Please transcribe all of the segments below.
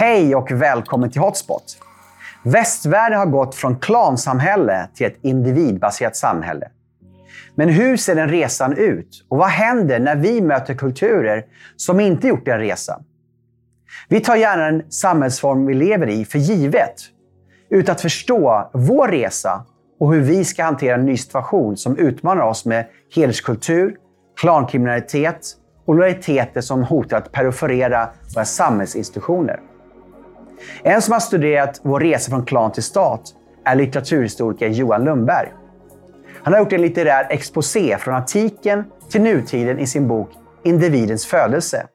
Hej och välkommen till Hotspot. Västvärlden har gått från klansamhälle till ett individbaserat samhälle. Men hur ser den resan ut? Och vad händer när vi möter kulturer som inte gjort den resan? Vi tar gärna den samhällsform vi lever i för givet, utan att förstå vår resa och hur vi ska hantera en ny situation som utmanar oss med hederskultur, klankriminalitet och lojaliteter som hotar att perforera våra samhällsinstitutioner. En som har studerat vår resa från klan till stat är litteraturhistoriker Johan Lundberg. Han har gjort en litterär exposé från antiken till nutiden i sin bok Individens födelse.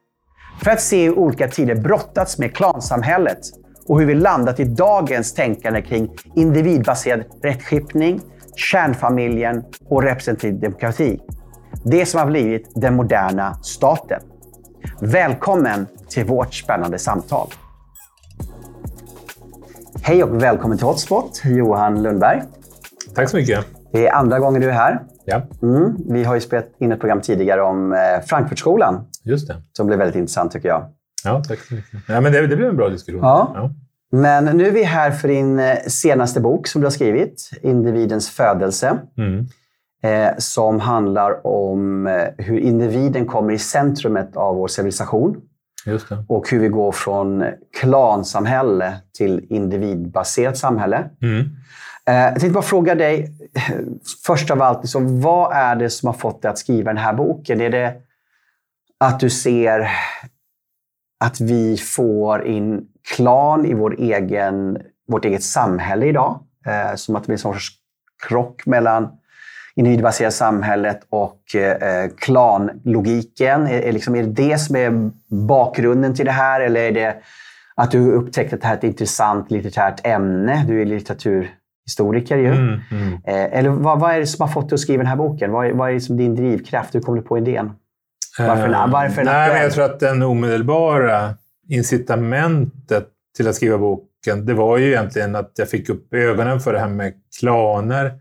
För att se hur olika tider brottats med klansamhället och hur vi landat i dagens tänkande kring individbaserad rättskipning, kärnfamiljen och representativ demokrati. Det som har blivit den moderna staten. Välkommen till vårt spännande samtal. Hej och välkommen till Hotspot, Johan Lundberg. Tack så mycket. Det är andra gången du är här. Ja. Mm. Vi har ju spelat in ett program tidigare om eh, Frankfurtskolan. Just det. Som blev väldigt intressant tycker jag. Ja, tack så mycket. Ja, men det, det blev en bra diskussion. Ja. ja. Men nu är vi här för din eh, senaste bok som du har skrivit, Individens födelse. Mm. Eh, som handlar om eh, hur individen kommer i centrumet av vår civilisation. Och hur vi går från klansamhälle till individbaserat samhälle. Mm. Eh, jag tänkte bara fråga dig, först av allt, liksom, vad är det som har fått dig att skriva den här boken? Är det att du ser att vi får in klan i vår egen, vårt eget samhälle idag? Eh, som att det blir en sorts krock mellan individbaserade samhället och eh, klanlogiken? Är, är, liksom, är det det som är bakgrunden till det här? Eller är det att du upptäckt att det här är ett intressant litterärt ämne? Du är litteraturhistoriker ju. Mm, mm. Eh, eller vad, vad, är det som har fått dig att skriva den här boken? Vad, vad är liksom din drivkraft? Hur kom du på idén? Varför, uh, varför nej, men Jag tror att den omedelbara incitamentet till att skriva boken, det var ju egentligen att jag fick upp ögonen för det här med klaner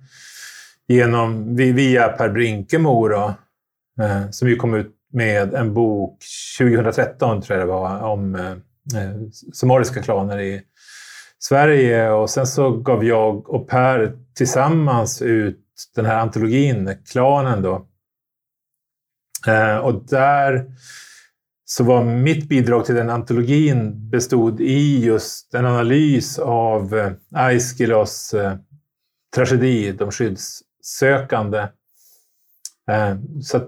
genom, via Per Brinkemo då, eh, som ju kom ut med en bok 2013, tror jag det var, om eh, eh somaliska klaner i Sverige. Och sen så gav jag och Per tillsammans ut den här antologin, Klanen. Då. Eh, och där så var mitt bidrag till den antologin bestod i just en analys av eh, Aiskilos tragedi, de skydds sökande. Eh, så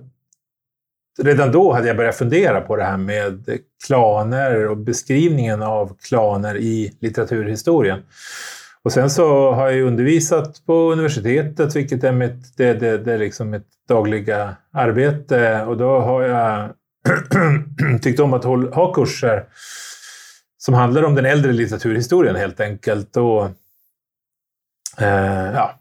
redan då hade jag börjat fundera på det här med klaner och beskrivningen av klaner i litteraturhistorien. Och sen så har jag undervisat på universitetet, vilket är mitt, det, det, det är liksom mitt dagliga arbete. Och då har jag tyckt om att ha kurser som handlar om den äldre litteraturhistorien helt enkelt. Och ja,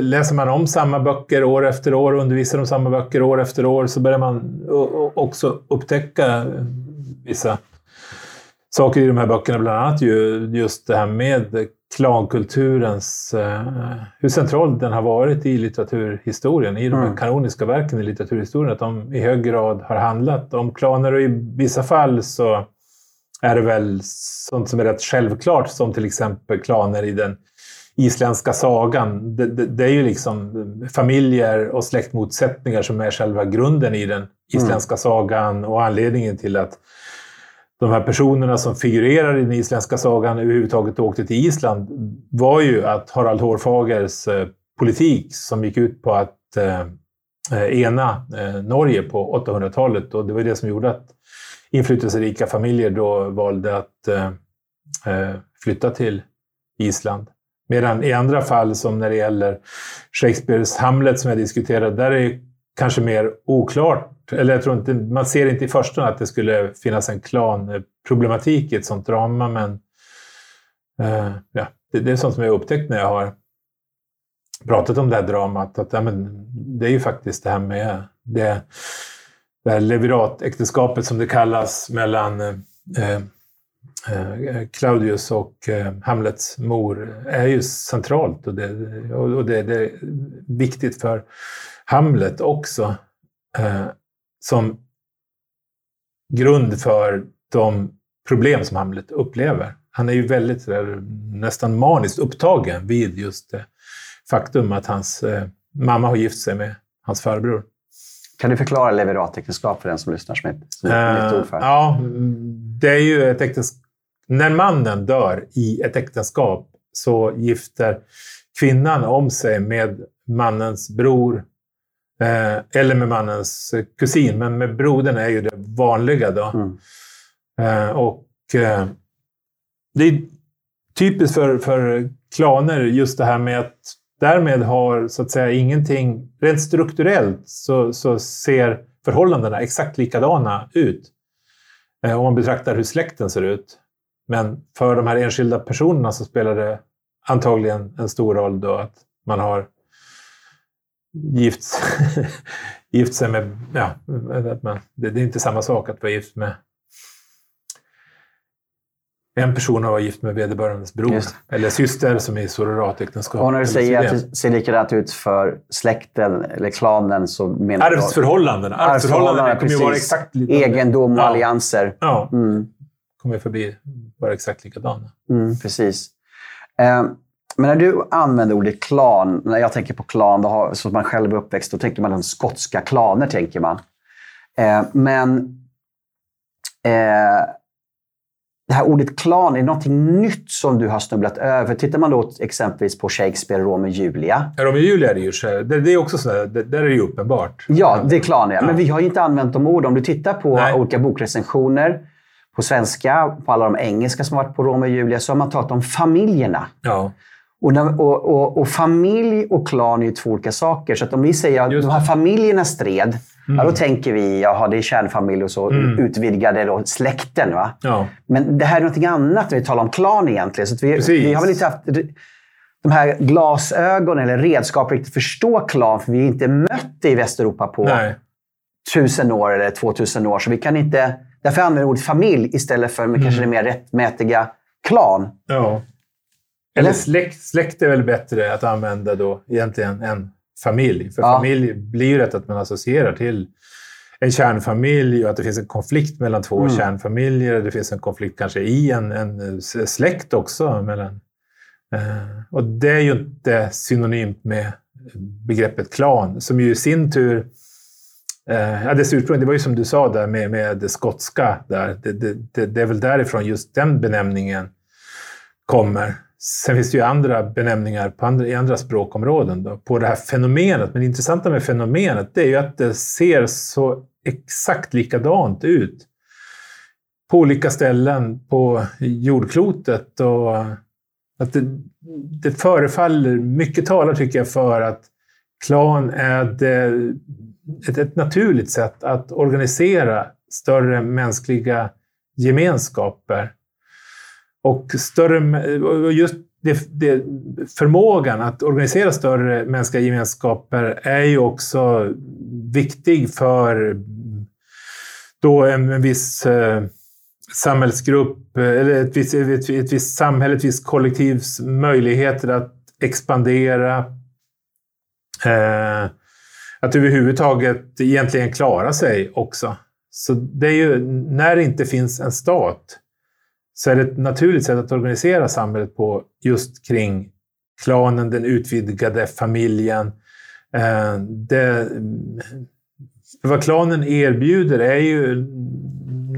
läser man om samma böcker år efter år och undervisar om samma böcker år efter år så börjar man också upptäcka vissa saker i de här böckerna. Bland annat ju just det här med klankulturens, eh, hur central den har varit i litteraturhistorien, i de här mm. kanoniska verken i litteraturhistorien. Att de i hög grad har handlat om klaner och i vissa fall så är det väl sånt som är rätt självklart, som till exempel klaner i den isländska sagan, det, det, det, är ju liksom familjer och släktmotsättningar som är själva grunden i den isländska mm. sagan och anledningen till att de här personerna som figurerar i den isländska sagan överhuvudtaget åkte till Island var ju att Harald Hårfagers eh, politik som gick ut på att eh, eh ena Norge på 800-talet och det var det som gjorde att inflytelserika familjer då valde att flytta till Island. Medan i andra fall, som när det gäller Shakespeares Hamlet som jag diskuterade, där är det kanske mer oklart. Eller jag tror inte, man ser inte i första att det skulle finnas en klanproblematik i ett sånt drama, men eh, ja, det, det, är sånt som jag upptäckt när jag har pratat om det här dramat. Att, ja, men, det är ju faktiskt det här med det, det här leviratäktenskapet som det kallas mellan Eh, eh Claudius och eh, Hamlets mor är ju centralt och det, och det, det är viktigt för Hamlet också eh, som grund för de problem som Hamlet upplever. Han är ju väldigt nästan maniskt upptagen vid just det faktum att hans eh, mamma har gift sig med hans farbror. Kan du förklara leveratäktenskap för den som lyssnar som ett, som ett nytt ord för? Eh, ja, det är ju ett äktenskap. När mannen dör i ett äktenskap så gifter kvinnan om sig med mannens bror eh, eller med mannens kusin. Men med brodern är ju det vanliga. då. Mm. Eh, och eh, Det är typiskt för, för klaner just det här med att därmed har så att säga ingenting... Rent strukturellt så, så ser förhållandena exakt likadana ut. Eh, om man betraktar hur släkten ser ut. Men för de här enskilda personerna så spelar det antagligen en stor roll då att man har gift, gift sig med... Ja, att man, det, det är inte samma sak att vara gift med en person har varit gift med vederbörandes bror eller syster som är i surrogatäktenskap. Och när du säger att det ser likadant ut för släkten eller klanen så menar du... Arvsförhållanden. Arvsförhållanden kommer ju vara exakt likadana. Egendom och allianser. Ja, Mm. Kommer förbi vara exakt likadana. Mm, precis. Eh, men när du använder ordet klan, när jag tänker på klan, då har, så man själv är uppväxt, då tänker man om skotska klaner. tänker man. Eh, men eh, det här ordet klan, är någonting nytt som du har snubblat över? Tittar man då exempelvis på Shakespeare, Romeo och Julia. Romeo och Julia är det ju det, det är också så där, det, där är det ju uppenbart. Ja, det är klan ja. Ja. Men vi har ju inte använt de orden. Om du tittar på Nej. olika bokrecensioner på svenska, på alla de engelska som varit på Romeo och Julia, så har man talat om familjerna. Ja, Och, och, och, och familj och klan är ju två olika saker. Så att om vi säger att de här familjerna stred, ja, då tänker vi jaha, det är kärnfamilj och så Mm. utvidgade då släkten. Va? ja. Men det här är någonting annat när vi talar om klan egentligen. Så att vi, vi har väl inte haft de här glasögonen eller redskap att riktigt förstå klan, för vi har inte mött det i Västeuropa på Nej. tusen år eller 2000 år. Så vi kan inte... Därför använder vi ordet familj istället för Mm. kanske det mer rättmätiga klan. Ja. Eller? Eller släkt, släkt är väl bättre att använda då egentligen än familj. För Ja. familj blir ju rätt att man associerar till en kärnfamilj och att det finns en konflikt mellan två Mm. kärnfamiljer. Det finns en konflikt kanske i en, en s- släkt också. Mellan, eh, och det är ju inte synonymt med begreppet klan, som ju i sin tur Eh, Eh, ja, dess ursprung, det var ju som du sa där med, med det skotska. Där. Det, det, det, det är väl därifrån just den benämningen kommer. Sen finns det ju andra benämningar på andra, i andra språkområden då, på det här fenomenet. Men det intressanta med fenomenet det är ju att det ser så exakt likadant ut på olika ställen på jordklotet. Och att det, det förefaller, mycket talar tycker jag för att klan är det, ett, ett naturligt sätt att organisera större mänskliga gemenskaper. Och, större, just det, det, förmågan att organisera större mänskliga gemenskaper är ju också viktig för då en, en viss eh, samhällsgrupp, eller ett visst, ett, ett visst samhälle, ett visst kollektivs möjligheter att expandera. Eh, att överhuvudtaget egentligen klara sig också. Så det är ju, när det inte finns en stat så är det ett naturligt sätt att organisera samhället på just kring klanen, den utvidgade familjen. Eh, det, vad klanen erbjuder är ju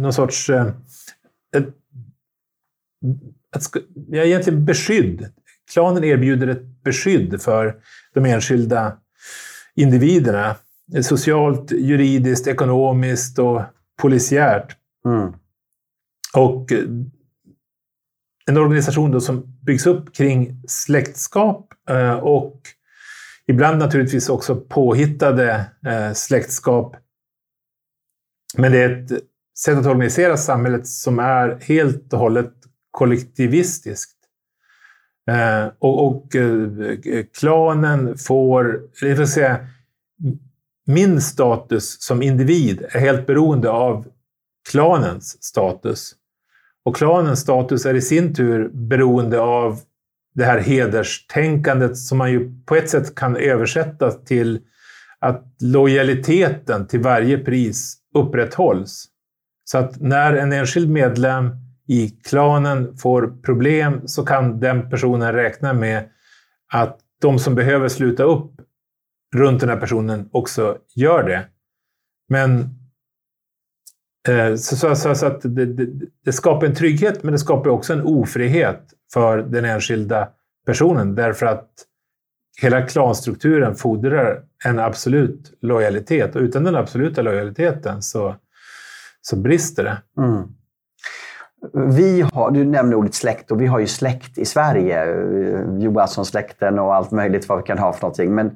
någon sorts... Eh, ett, ett, ja, egentligen beskydd. Klanen erbjuder ett beskydd för de enskilda individerna. Socialt, juridiskt, ekonomiskt och polisiärt. Mm. Och eh, en organisation som byggs upp kring släktskap eh, och ibland naturligtvis också påhittade eh, släktskap. Men det är ett sätt att organisera samhället som är helt och hållet kollektivistiskt. Eh, och och eh, eh klanen får, det vill säga, min status som individ är helt beroende av klanens status. Och klanens status är i sin tur beroende av det här hederstänkandet som man ju på ett sätt kan översätta till att lojaliteten till varje pris upprätthålls. Så att när en enskild medlem i klanen får problem så kan den personen räkna med att de som behöver sluta upp runt den här personen också gör det. Men eh, så, så, så, så, att det, det, det, skapar en trygghet, men det skapar också en ofrihet för den enskilda personen. Därför att hela klanstrukturen fordrar en absolut lojalitet. Och utan den absoluta lojaliteten så, så brister det. Mm. Vi har, du nämnde ordet släkt och vi har ju släkt i Sverige. Johansson-släkten och allt möjligt vad vi kan ha för någonting. Men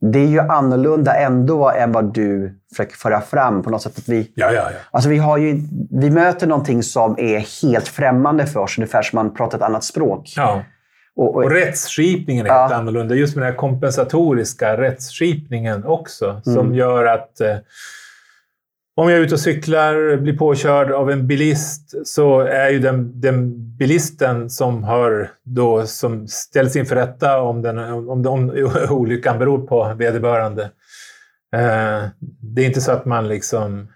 det är ju annorlunda ändå än vad du försöker föra fram på något sätt. Att vi, ja, ja, ja. Alltså vi, har ju, vi möter någonting som är helt främmande för oss, ungefär som man pratar ett annat språk. Ja. Och, och, och rättsskipningen är ja. helt annorlunda. Just med den här kompensatoriska rättsskipningen också, som mm. gör att eh, om jag är ute och cyklar, blir påkörd av en bilist, så är ju den, den bilisten som, har då, som ställs inför rätta om, den, om, om olyckan beror på vederbörande. Eh, det är inte så att man liksom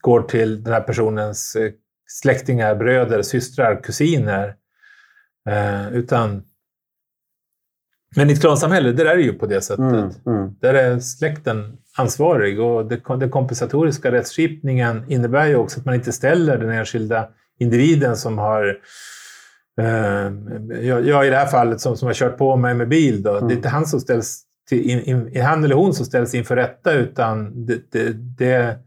går till den här personens eh, släktingar, bröder, systrar, kusiner. Eh, utan men i ett klansamhälle, där är det ju på det sättet. Mm, mm. Där är släkten ansvarig och den kompensatoriska rättsskipningen innebär ju också att man inte ställer den enskilda individen som har eh, jag, i det här fallet som, som har kört på mig med bil, då, mm. det är inte han som ställs till, in, in, han eller hon som ställs inför rätta utan det, det, det,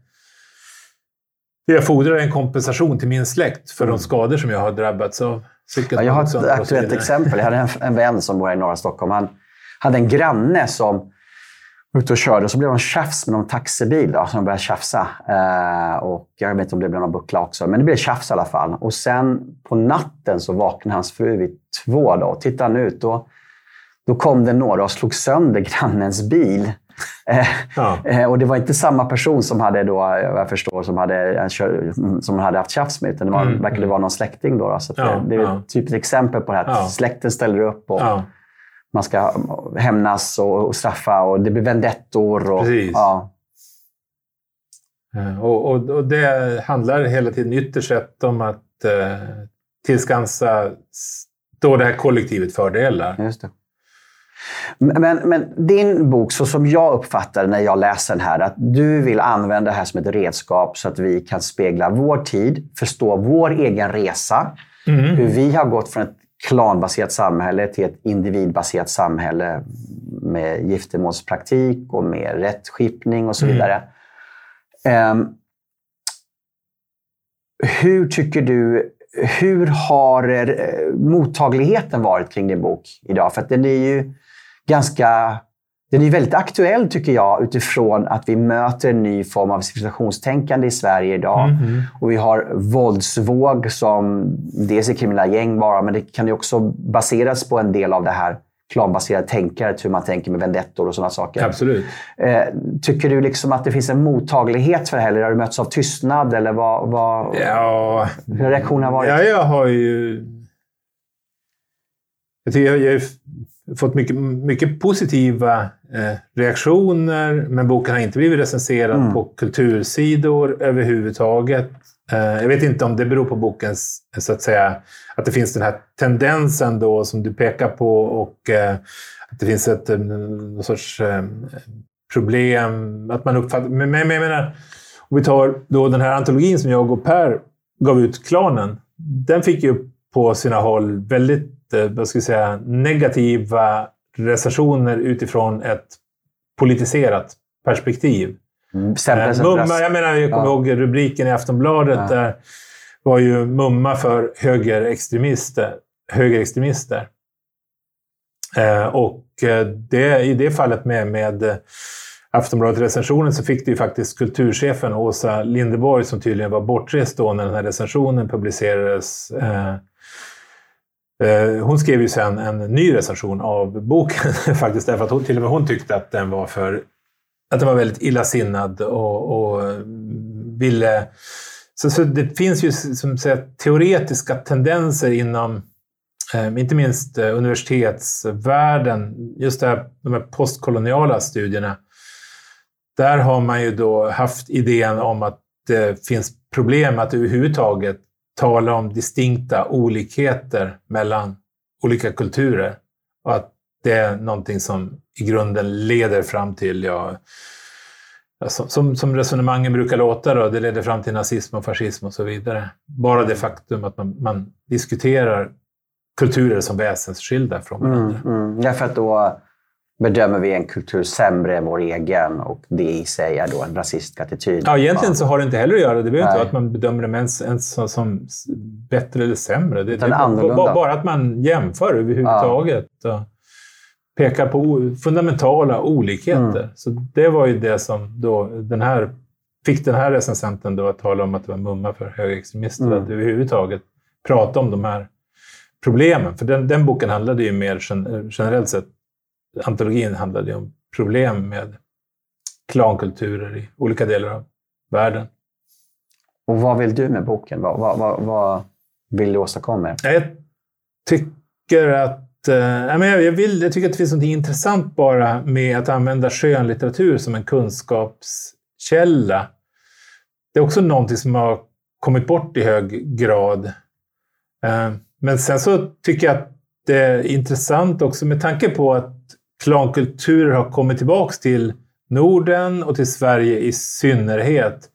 det fordrar en kompensation till min släkt för de mm. skador som jag har drabbats av. Ja, jag har ett aktuellt exempel. Jag hade en, en vän som bor i norra Stockholm. Han hade en granne som ute och körde så blev de tjafs med någon taxibil. Då, så de började tjafsa. Eh, och jag vet inte om det blev någon buckla också, men det blev tjafs i alla fall. Och sen på natten så vaknade hans fru vid två. Då, och tittade han ut, då, då kom det några och slog sönder grannens bil. Eh, ja. Eh, och det var inte samma person som hade, då, jag förstår, som hade, som hade haft tjafs med, utan det var, mm, verkade vara någon släkting. Då, så ja, det, det, är ja. typ ett exempel på det här att släkten ställer upp och man ska hämnas och, och, straffa och det blir vendettor. Och, Precis. Eh, och, och, och, det handlar hela tiden ytterst sett om att eh, tillskansa då det här kollektivet fördelar. Just det. Men, men, din bok, så som jag uppfattar när jag läser den här, att du vill använda det här som ett redskap så att vi kan spegla vår tid, förstå vår egen resa, mm. hur vi har gått från ett klanbaserat samhälle till ett individbaserat samhälle med giftermålspraktik och med rättskipning och så mm. vidare. Mm. Um, hur tycker du hur har eh, mottagligheten varit kring din bok idag? För den är ju ganska... Den är väldigt aktuell tycker jag utifrån att vi möter en ny form av civilisationstänkande i Sverige idag. Mm -hmm. Och vi har våldsvåg som dels är kriminella gäng bara, men det kan ju också baseras på en del av det här klanbaserade tänkandet, hur man tänker med vendettor och sådana saker. Absolut. Eh, tycker du liksom att det finns en mottaglighet för det här, eller har du mötts av tystnad? Eller vad, vad, ja, hur har reaktionen varit? Ja, jag har ju... Jag tycker jag, har fått mycket, mycket positiva eh, reaktioner, men boken har inte blivit recenserad mm. på kultursidor överhuvudtaget. Eh, jag vet inte om det beror på bokens, så att säga, att det finns den här tendensen då som du pekar på och eh, att det finns ett någon sorts problem, att man uppfattar... Men, men jag menar, om vi tar då den här antologin som jag och Per gav ut, Klanen. Den fick ju på sina håll väldigt vad ska jag säga, negativa recensioner utifrån ett politiserat perspektiv. Mm, eh, mumma, jag menar, jag kommer ja. ihåg rubriken i Aftonbladet. Ja. Där var ju mumma för högerextremister. högerextremister. Eh, och eh, det, i det fallet med, med Aftonbladet-recensionen så fick det ju faktiskt kulturchefen Åsa Lindeborg, som tydligen var bortrest då när den här recensionen publicerades, eh, Eh, Eh, hon skrev ju sen en ny recension av boken faktiskt därför att hon, till och med hon tyckte att den var för att den var väldigt illasinnad och, och eh, ville... Så, så, det finns ju som säga, teoretiska tendenser inom eh, inte minst universitetsvärlden, just det här, de här postkoloniala studierna. Där har man ju då haft idén om att det finns problem att överhuvudtaget tala om distinkta olikheter mellan olika kulturer. Och att det är någonting som i grunden leder fram till, ja, som, som resonemangen brukar låta, då, det leder fram till nazism och fascism och så vidare. Bara det faktum att man, man diskuterar kulturer som väsensskilda från varandra. Mm, mm. Därför att då bedömer vi en kultur sämre än vår egen och det i sig är då en rasistisk attityd. Ja, egentligen så har det inte heller att göra. Det behöver inte vara att man bedömer det ens, ens som bättre eller sämre. Det, det är bara att man jämför överhuvudtaget. Ja. pekar på fundamentala olikheter. Mm. Så det var ju det som då den här, fick den här recensenten då att tala om att det var mumma för högerextremister. Mm. Att överhuvudtaget prata om de här problemen. För den, den boken handlade ju mer generellt sett antologin handlade om problem med klankulturer i olika delar av världen. Och vad vill du med boken? Vad, vad, vad, vad vill du åstadkomma? Jag tycker att eh, jag, vill, jag tycker att det finns något intressant bara med att använda skönlitteratur som en kunskapskälla. Det är också någonting som har kommit bort i hög grad. Eh, men sen så tycker jag att det är intressant också med tanke på att klankulturer har kommit tillbaks till Norden och till Sverige i synnerhet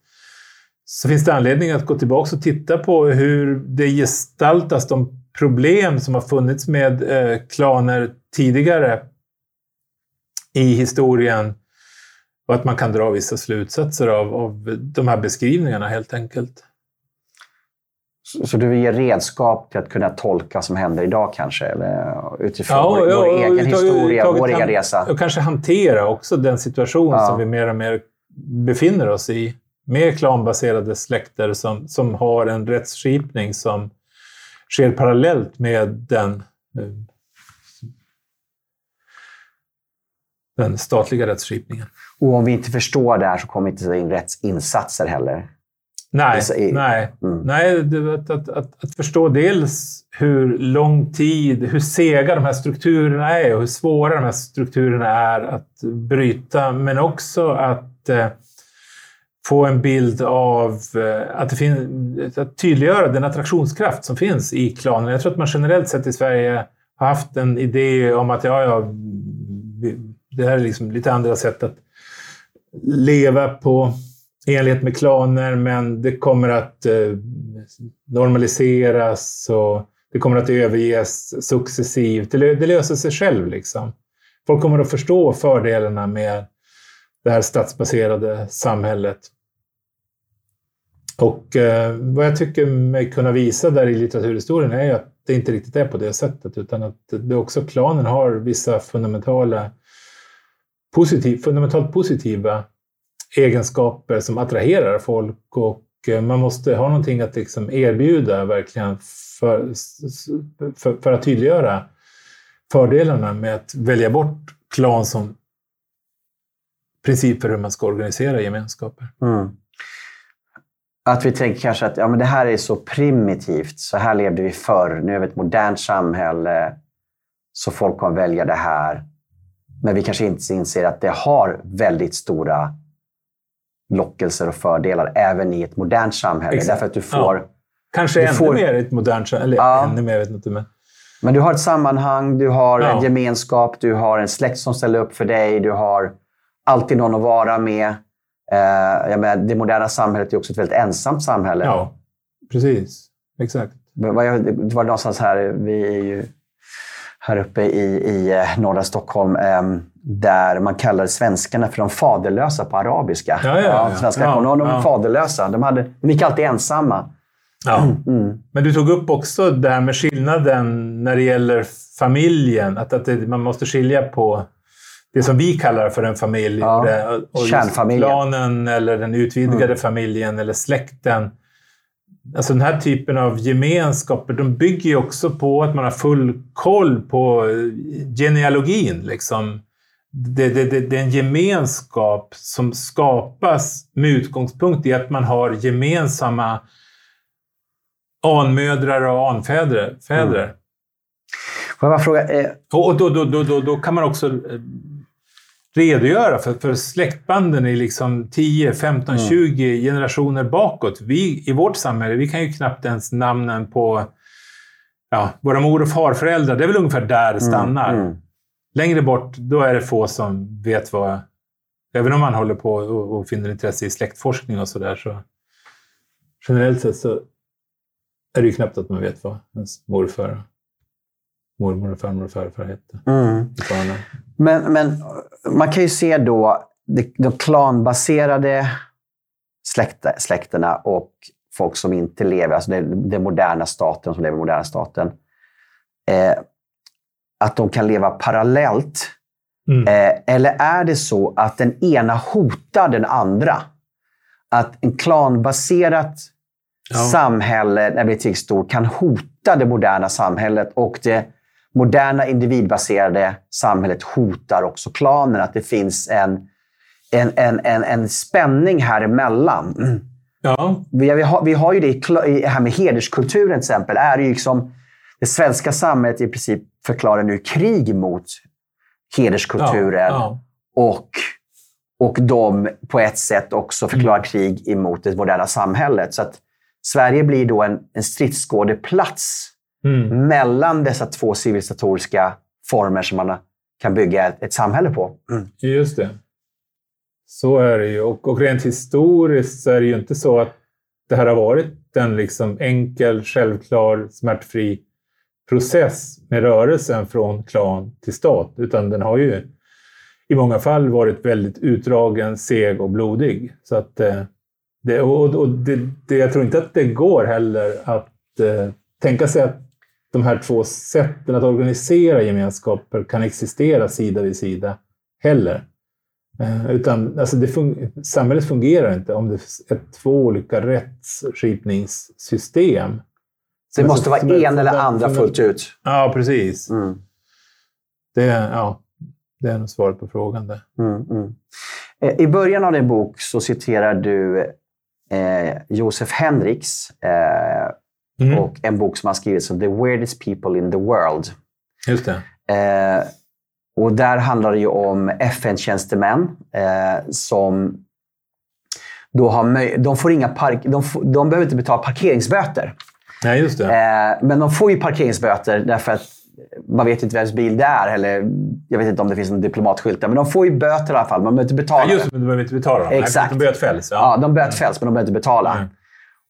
så finns det anledning att gå tillbaka och titta på hur det gestaltas, de problem som har funnits med eh, klaner tidigare i historien och att man kan dra vissa slutsatser av, av de här beskrivningarna helt enkelt. Så du vill ge redskap till att kunna tolka vad som händer idag kanske? Eller utifrån ja, vår, ja, vår egen historia, vår egen resa? Och kanske hantera också den situation ja. som vi mer och mer befinner oss i. Med klanbaserade släkter som, som har en rättsskipning som sker parallellt med den, eh, den statliga rättsskipningen. Och om vi inte förstår det här så kommer vi inte in rätt insatser heller. Nej, är, nej. Mm. nej att, att, att, att, förstå dels hur lång tid, hur sega de här strukturerna är och hur svåra de här strukturerna är att bryta, men också att eh, få en bild av eh, att, det finns, att tydliggöra den attraktionskraft som finns i klanen. Jag tror att man generellt sett i Sverige har haft en idé om att ja, ja, det här är liksom lite andra sätt att leva på enlighet med klaner, men det kommer att eh, normaliseras och det kommer att överges successivt. Det, det löser sig själv. Liksom. Folk kommer att förstå fördelarna med det här stadsbaserade samhället. Och eh, vad jag tycker mig kunna visa där i litteraturhistorien är att det inte riktigt är på det sättet, utan att det också klanen har vissa fundamentala positiv, fundamentalt positiva egenskaper som attraherar folk och eh, man måste ha någonting att liksom erbjuda verkligen för, för, för att tydliggöra fördelarna med att välja bort klan som princip för hur man ska organisera gemenskaper. Mm. Att vi tänker kanske att ja, men det här är så primitivt, så här levde vi förr. Nu är vi ett modernt samhälle, så folk kommer välja det här. Men vi kanske inte inser att det har väldigt stora lockelser och fördelar även i ett modernt samhälle. Exakt. Därför att du får... Ja. Kanske ännu får, mer i ett modernt samhälle. Ja. ännu mer, vet inte. Men... men du har ett sammanhang, du har ja. en gemenskap, du har en släkt som ställer upp för dig, du har alltid någon att vara med. Eh, jag menar, det moderna samhället är också ett väldigt ensamt samhälle. Ja, precis. Exakt. Det var någonstans här, vi är ju här uppe i, i eh, norra Stockholm. Eh, där man kallade svenskarna för de faderlösa på arabiska. Ja, ja, ja. Ja, de, de ja. faderlösa. De, hade, de gick alltid ensamma. Ja. Mm. Men du tog upp också det här med skillnaden när det gäller familjen. Att, att det, man måste skilja på det som vi kallar för en familj. Ja. Och Kärnfamiljen. Klanen eller den utvidgade mm. familjen eller släkten. Alltså den här typen av gemenskaper, de bygger ju också på att man har full koll på genealogin. Liksom det, det, det, det, är en gemenskap som skapas med utgångspunkt i att man har gemensamma anmödrar och anfäder. Fäder. Mm. Får jag bara fråga? Eh... Och då, då, då, då, då kan man också... Redogöra för, för släktbanden i liksom 10, 15, mm. 20 generationer bakåt. Vi i vårt samhälle, vi kan ju knappt ens namnen på ja, våra mor och farföräldrar. Det är väl ungefär där det mm, stannar. Mm. Längre bort, då är det få som vet vad... Även om man håller på och, och finner intresse i släktforskning och sådär, så generellt sett så är det ju knappt att man vet vad ens morfar, mormor och farmor och farfar hette. Mm. Men, men man kan ju se då de, de klanbaserade släkte, släkterna och folk som inte lever, alltså den moderna staten, som lever i moderna staten. Eh, att de kan leva parallellt. Mm. Eh, eller är det så att den ena hotar den andra? Att en klanbaserat ja. samhälle, när det blir tillräckligt stort, kan hota det moderna samhället och det moderna individbaserade samhället hotar också klanen. Att det finns en, en, en, en, en spänning här emellan. Ja. Vi, vi, har, vi har ju det i, här med hederskulturen till exempel. Är det, liksom, det svenska samhället i princip förklarar nu krig mot hederskulturen. Ja, ja. Och, och de på ett sätt också förklarar krig emot det moderna samhället. Så att Sverige blir då en, en stridsskådeplats mm. mellan dessa två civilisatoriska former som man kan bygga ett, ett samhälle på. Mm. Just det. Så är det ju. Och, och rent historiskt så är det ju inte så att det här har varit en liksom enkel, självklar, smärtfri process med rörelsen från klan till stat, utan den har ju i många fall varit väldigt utdragen, seg och blodig. Så att, eh, det, och, och det, det, jag tror inte att det går heller att eh, tänka sig att de här två sätten att organisera gemenskaper kan existera sida vid sida heller. Eh, utan alltså det fun samhället fungerar inte om det är två olika rättsskipningssystem. det måste vara en eller andra fullt ut? Ja, precis. Mm. Det, ja, det är nog svaret på frågan. Där. Mm, mm. Eh, I början av din bok så citerar du eh, Josef Henriks eh, mm. och en bok som han skrivit som The Weirdest People in the World. Just det. Eh, och där handlar det ju om FN-tjänstemän eh, som då har de får inga park de, de behöver inte betala parkeringsböter. Nej, just det. Eh, men de får ju parkeringsböter därför att man vet inte vems bil det är. Eller, jag vet inte om det finns en diplomatskylt där. Men de får ju böter i alla fall. Man behöver inte betala. Ja, just det. Men de behöver inte betala. Exakt. Nej, de bötfälls. Ja. ja, de bötfälls, men de behöver inte betala. Mm.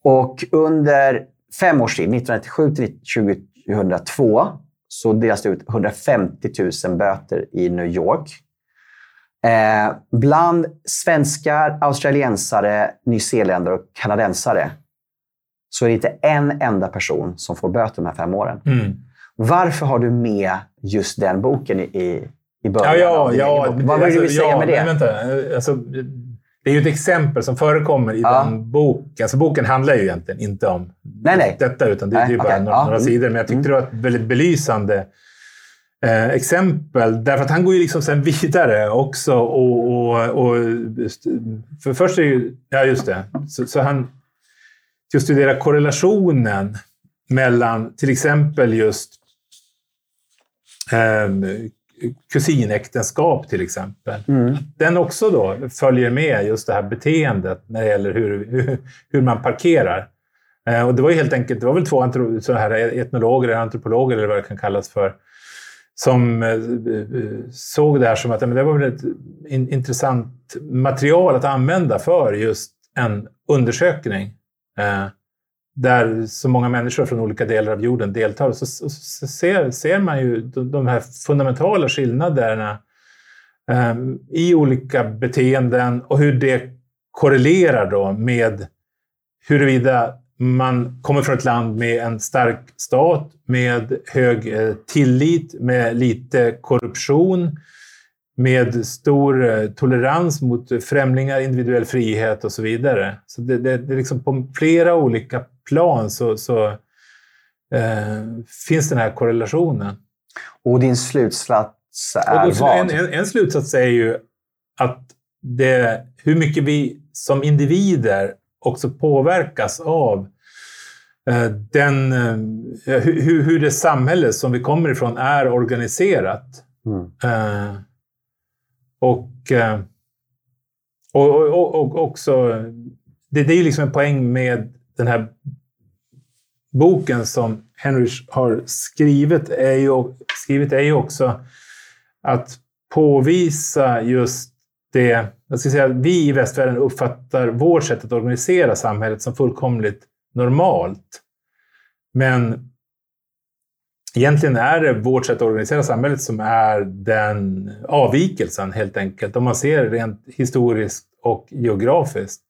Och under fem års tid, 1997 till 2002, så delas det ut 150 000 böter i New York. Eh, bland svenskar, australiensare, nyzeeländare och kanadensare så är det inte en enda person som får böter de här fem åren. Mm. Varför har du med just den boken i, i början? Ja, ja, ja, Vad vill du alltså, säga ja, med det? Vänta, alltså, det är ju ett exempel som förekommer i ja. den boken. Alltså, boken handlar ju egentligen inte om nej, nej. detta, utan det, nej, det är bara okay. några, ja. några, sidor. Men jag tyckte mm. det var ett väldigt belysande eh, exempel. Därför att han går ju liksom sen vidare också. Och, och, och för först är ju... Ja, just det. Så, så han till att studera korrelationen mellan till exempel just eh, kusinäktenskap till exempel. Mm. Den också då följer med just det här beteendet när det gäller hur, hur, hur man parkerar. Eh, och det var ju helt enkelt, det var väl två så här etnologer eller antropologer eller vad det kan kallas för, som eh, såg det här som att men det var väl ett in, intressant material att använda för just en undersökning. Eh, där så många människor från olika delar av jorden deltar, så, så, så ser, ser, man ju de, de här fundamentala skillnaderna eh, i olika beteenden och hur det korrelerar då med huruvida man kommer från ett land med en stark stat, med hög eh, tillit, med lite korruption, med stor eh, tolerans mot främlingar, individuell frihet och så vidare. Så det, det, det är liksom på flera olika plan så, så eh, finns den här korrelationen. Och din slutsats är då, vad? En, en, en, slutsats är ju att det, hur mycket vi som individer också påverkas av eh, den, eh, hur, hur det samhälle som vi kommer ifrån är organiserat. Mm. Eh, Och, eh, och, och, och också, det, det är ju liksom en poäng med den här boken som Henrich har skrivit är ju, skrivit är ju också att påvisa just det, jag ska säga, vi i västvärlden uppfattar vårt sätt att organisera samhället som fullkomligt normalt. Men egentligen är det vårt sätt att organisera samhället som är den avvikelsen helt enkelt. Om man ser rent historiskt och geografiskt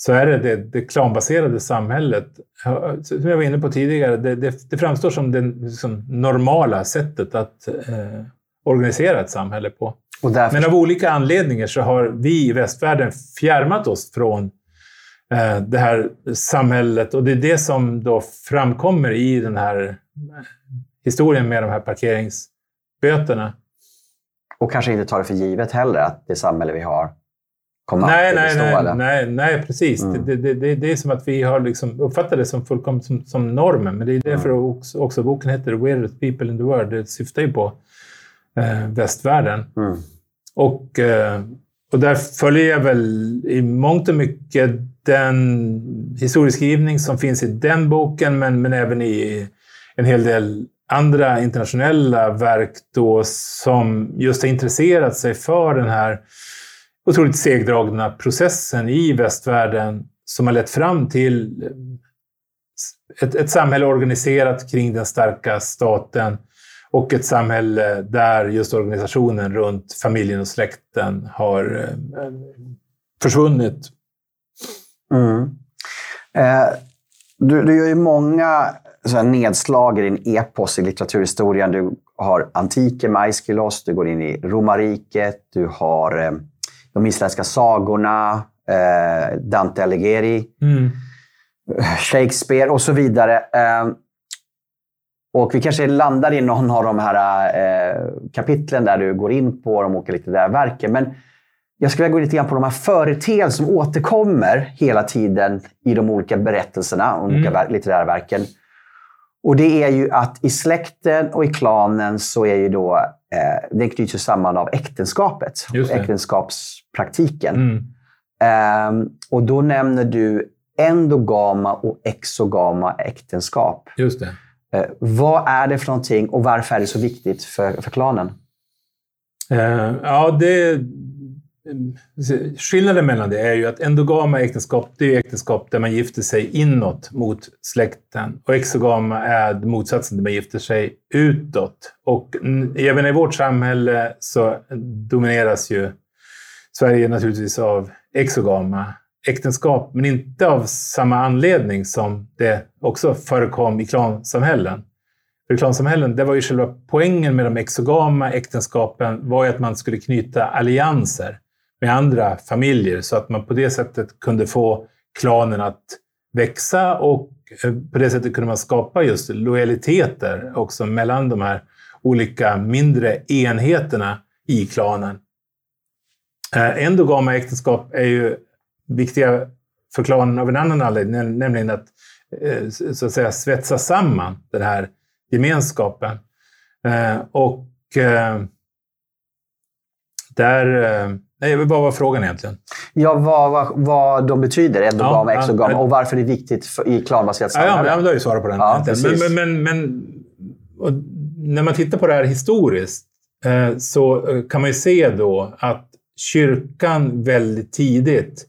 så är det det, det klanbaserade samhället, som jag var inne på tidigare, det, det, det framstår som det liksom, normala sättet att eh, organisera ett samhälle på. Därför... Men av olika anledningar så har vi i västvärlden fjärmat oss från eh, det här samhället och det är det som då framkommer i den här historien med de här parkeringsböterna. Och kanske inte tar det för givet heller att det samhälle vi har kommer nej, nej, bestå? Nej, nej, nej, precis. Mm. Det, det, det, det, är som att vi har liksom uppfattat det som fullkomligt som, som normen. Men det är därför mm. också, också boken heter The Weirdest People in the World. Det syftar ju på eh, västvärlden. Mm. Och, eh, och där följer jag väl i mångt och mycket den historieskrivning som finns i den boken, men, men även i en hel del andra internationella verk då som just har intresserat sig för den här otroligt segdragna processen i västvärlden som har lett fram till eh, ett, ett samhälle organiserat kring den starka staten och ett samhälle där just organisationen runt familjen och släkten har eh, försvunnit. Mm. Eh, du, du gör ju många så nedslag i din epos i litteraturhistorien. Du har antiken med Aeschylus, du går in i romarriket, du har eh, de isländska sagorna, eh, Dante Alighieri, mm. Shakespeare och så vidare. Eh, och vi kanske landar i någon av de här eh, kapitlen där du går in på de olika litterära verken. Men jag skulle vilja gå lite grann på de här företeelser som återkommer hela tiden i de olika berättelserna, de olika mm. litterära verken. Och det är ju att i släkten och i klanen så är ju då, eh, den knyts ju samman av äktenskapet. Äktenskapspraktiken. Mm. Eh, och då nämner du endogama och exogama äktenskap. Just det. Eh, vad är det för någonting och varför är det så viktigt för, för klanen? Eh, ja, det, Skillnaden mellan det är ju att endogama äktenskap, det är äktenskap där man gifter sig inåt mot släkten. Och exogama är motsatsen, där man gifter sig utåt. Och även i vårt samhälle så domineras ju Sverige naturligtvis av exogama äktenskap, men inte av samma anledning som det också förekom i klansamhällen. För i klansamhällen, det var ju själva poängen med de exogama äktenskapen var ju att man skulle knyta allianser med andra familjer så att man på det sättet kunde få klanen att växa och eh, på det sättet kunde man skapa just lojaliteter också mellan de här olika mindre enheterna i klanen. Eh, Endogama äktenskap är ju viktiga för klanen av en annan anledning, nämligen att eh, så att säga svetsa samman den här gemenskapen. Och där Nej, vad var frågan egentligen? Ja, vad, vad, vad de betyder, endogama, ja, exogama, ja, och varför det är viktigt för, i klanbaserat samhälle. Ja, ja, du har ju svarat på den. Ja, men, men, men, men när man tittar på det här historiskt eh, så eh, kan man ju se då att kyrkan väldigt tidigt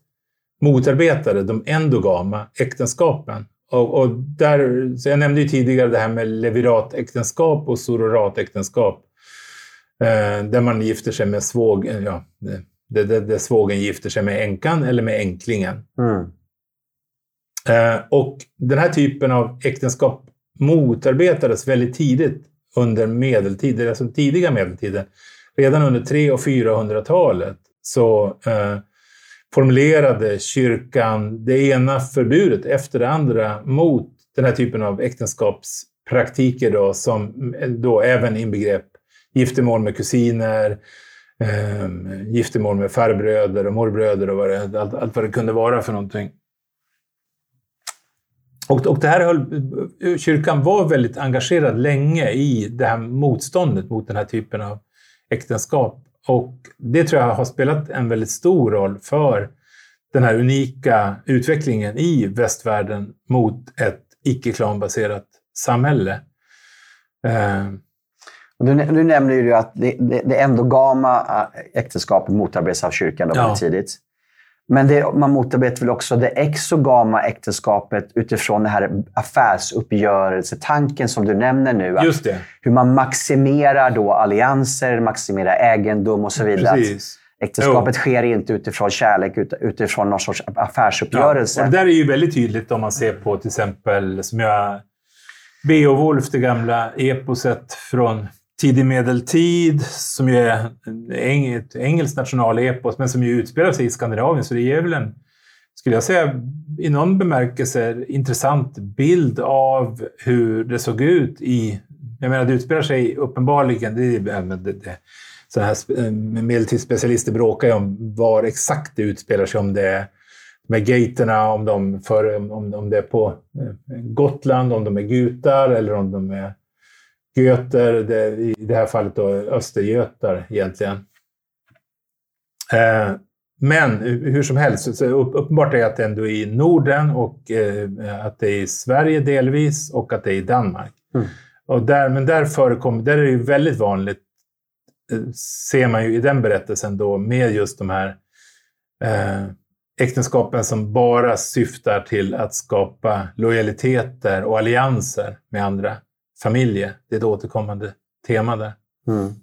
motarbetade de endogama äktenskapen. Och, och där, så jag nämnde ju tidigare det här med leviratäktenskap och sororatäktenskap. Eh, där man gifter sig med svåg, ja, där, där, där svågen gifter sig med änkan eller med änklingen. Mm. Eh, och den här typen av äktenskap motarbetades väldigt tidigt under medeltiden, alltså tidiga medeltiden. Redan under 300 och 400-talet så eh, formulerade kyrkan det ena förbudet efter det andra mot den här typen av äktenskapspraktiker då, som då även inbegrep giftermål med kusiner, eh, giftermål med farbröder och morbröder och vad det, allt, allt vad det kunde vara för någonting. Och, och det här höll, kyrkan var väldigt engagerad länge i det här motståndet mot den här typen av äktenskap. Och det tror jag har spelat en väldigt stor roll för den här unika utvecklingen i västvärlden mot ett icke-klanbaserat samhälle. Eh. Du, du nämner ju att det, det, det endogama äh, äktenskapet motarbetas av kyrkan då ja. tidigt. Men det, man motarbetar väl också det exogama äktenskapet utifrån den här affärsuppgörelsetanken som du nämner nu. Just det. Hur man maximerar då allianser, maximerar egendom och så vidare. Precis. Äktenskapet jo. sker inte utifrån kärlek, utifrån någon sorts affärsuppgörelse. Ja, och det där är ju väldigt tydligt om man ser på till exempel, som jag Beowulf, det gamla eposet från tidig medeltid, som ju är ett engelskt nationalepos, men som ju utspelar sig i Skandinavien. Så det ger väl en, skulle jag säga, i någon bemärkelse intressant bild av hur det såg ut i... Jag menar, det utspelar sig uppenbarligen... Det, det, det, så här eh, medeltidsspecialister bråkar ju om var exakt det utspelar sig. Om det är med gaterna, om, de för, om, om det är på eh, Gotland, om de är gutar eller om de är göter, det, i det här fallet då östergötar egentligen. Eh, men hur som helst, så uppenbart är att det ändå är i Norden och eh, att det är i Sverige delvis och att det är i Danmark. Mm. Och där, men där förekommer, där är det ju väldigt vanligt, eh, ser man ju i den berättelsen då, med just de här eh, äktenskapen som bara syftar till att skapa lojaliteter och allianser med andra familjer. Det är ett återkommande tema där. Mm.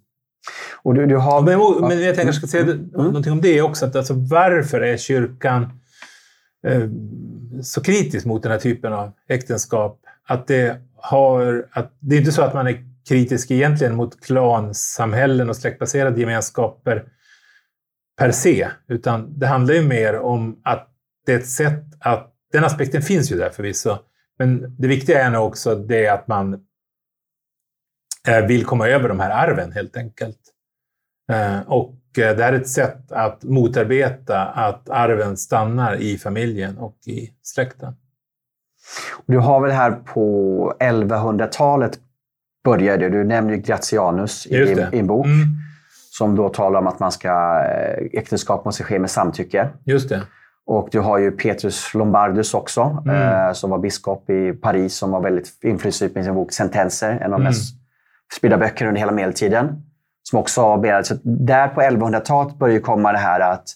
Och du, du har... men, men jag tänker, jag ska säga mm. någonting om det också. Att alltså, varför är kyrkan eh, så kritisk mot den här typen av äktenskap? Att det, har, att, det är inte så att man är kritisk egentligen mot klansamhällen och släktbaserade gemenskaper per se, utan det handlar ju mer om att det är ett sätt att... Den aspekten finns ju där förvisso, men det viktiga är nog också det att man vill komma över de här arven helt enkelt. Eh, och eh, det här är ett sätt att motarbeta att arven stannar i familjen och i släkten. Du har väl här på 1100-talet började, du nämner Gratianus i din bok, mm. som då talar om att man ska, äktenskap måste ske med samtycke. Just det. Och du har ju Petrus Lombardus också, mm. som var biskop i Paris, som var väldigt inflytelserik med sin bok Sentenser, en av de mm. mest spridda böcker under hela medeltiden. Som också har. Där på 1100-talet börjar komma det här att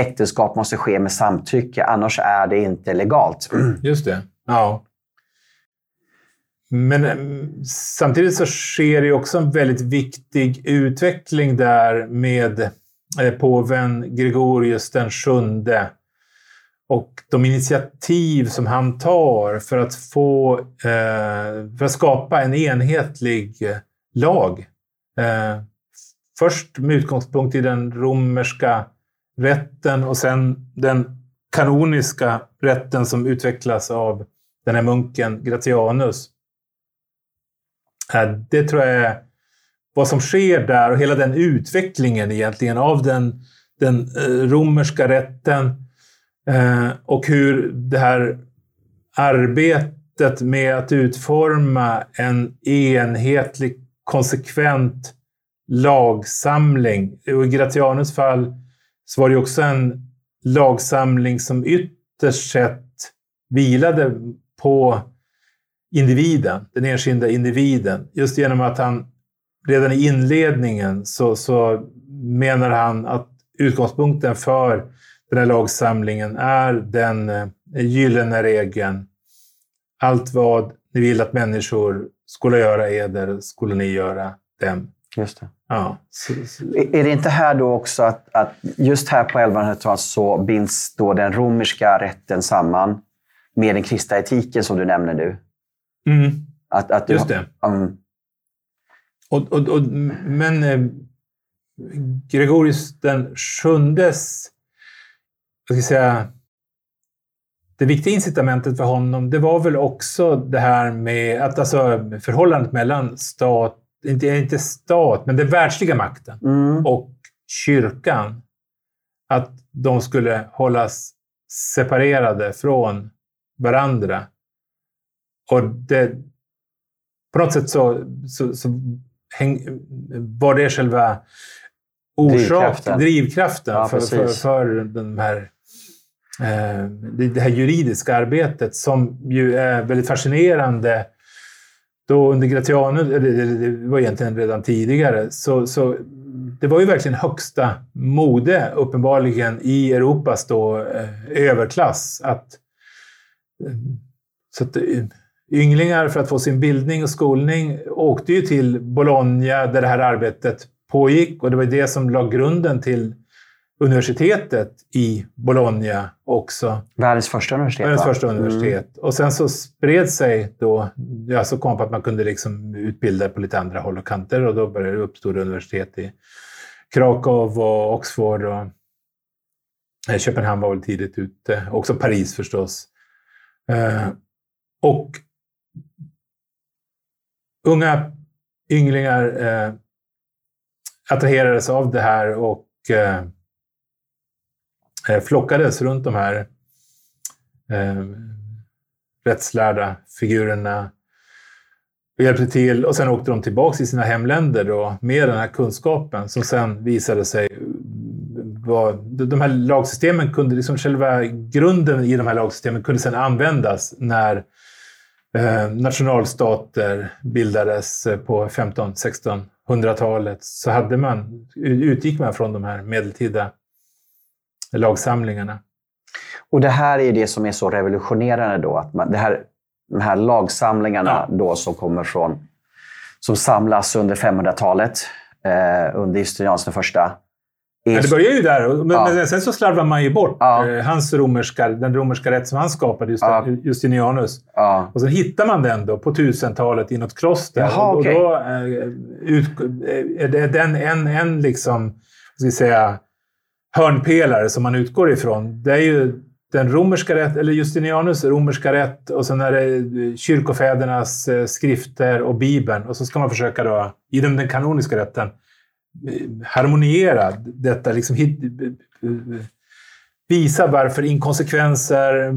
äktenskap måste ske med samtycke, annars är det inte legalt. Just det. Ja. Men eh, samtidigt så sker det också en väldigt viktig utveckling där med eh, påven Gregorius den sjunde och de initiativ som han tar för att, få, eh, för att skapa en enhetlig lag. Eh, först med utgångspunkt i den romerska rätten och sen den kanoniska rätten som utvecklas av den här munken Gratianus. Eh, det tror jag är vad som sker där och hela den utvecklingen egentligen av den, den eh, romerska rätten Eh, och hur det här arbetet med att utforma en enhetlig, konsekvent lagsamling. Och I Gratianus fall så var det också en lagsamling som ytterst sett vilade på individen, den enskilda individen. Just genom att han redan i inledningen så, så menar han att utgångspunkten för den här lagsamlingen är den eh, gyllene regeln. Allt vad ni vill att människor skulle göra eder, skulle ni göra dem. Just det. Ja. Så, så. Är det inte här då också att, att just här på 1100-talet så binds då den romerska rätten samman med den kristna etiken som du nämner nu? Mm. Att, att du, just det. Um... Och, och, och, men eh, Gregorius den sjundes jag ska säga, det viktiga incitamentet för honom, det var väl också det här med att alltså förhållandet mellan stat, inte, inte stat, men den världsliga makten mm. och kyrkan. Att de skulle hållas separerade från varandra. Och det, på något sätt så, så, så häng, var det själva orsak, Drivkraften. drivkraften, Ja, för, för, för den här, Eh, det, här juridiska arbetet som ju är väldigt fascinerande. Då under Gratianus, eller det, var egentligen redan tidigare, så, så det var ju verkligen högsta mode uppenbarligen i Europas då, eh, överklass att eh, så att, ynglingar för att få sin bildning och skolning åkte ju till Bologna där det här arbetet pågick och det var det som la grunden till universitetet i Bologna också. Världens första universitet. Världens första universitet. Och sen så spred sig då, ja, så kom på att man kunde liksom utbilda på lite andra håll och kanter och då började det uppstå universitet i Krakow och Oxford och eh, Köpenhamn var väl tidigt ute. Också Paris förstås. Eh, och unga ynglingar eh, attraherades av det här och eh, Eh, flockades runt de här eh, rättslärda figurerna och hjälpte till. Och sen åkte de tillbaka till sina hemländer då, med den här kunskapen som sen visade sig mm, vara... De här lagsystemen kunde, liksom själva grunden i de här lagsystemen kunde sedan användas när eh, nationalstater bildades eh, på 15-1600-talet. Så hade man, utgick man från de här medeltida lagsamlingarna. Och det här är det som är så revolutionerande då. Att man, det här, de här lagsamlingarna Ja. då som kommer från, som samlas under 500-talet, eh, under Justinianus den första. Ja, det börjar ju där, men, Ja. men sen så slarvar man ju bort eh, hans romerska, den romerska rätt som han skapade, just. Justinianus. Och så hittar man den då på 1000-talet i något kloster. Jaha, och, och då eh, ut, eh, är den en, en liksom, ska vi säga, hörnpelare som man utgår ifrån. Det är ju den romerska rätt, eller Justinianus romerska rätt och sen är det eh, kyrkofädernas eh, skrifter och Bibeln. Och så ska man försöka då, i den, kanoniska rätten, eh, harmoniera detta, liksom hit, visa varför inkonsekvenser,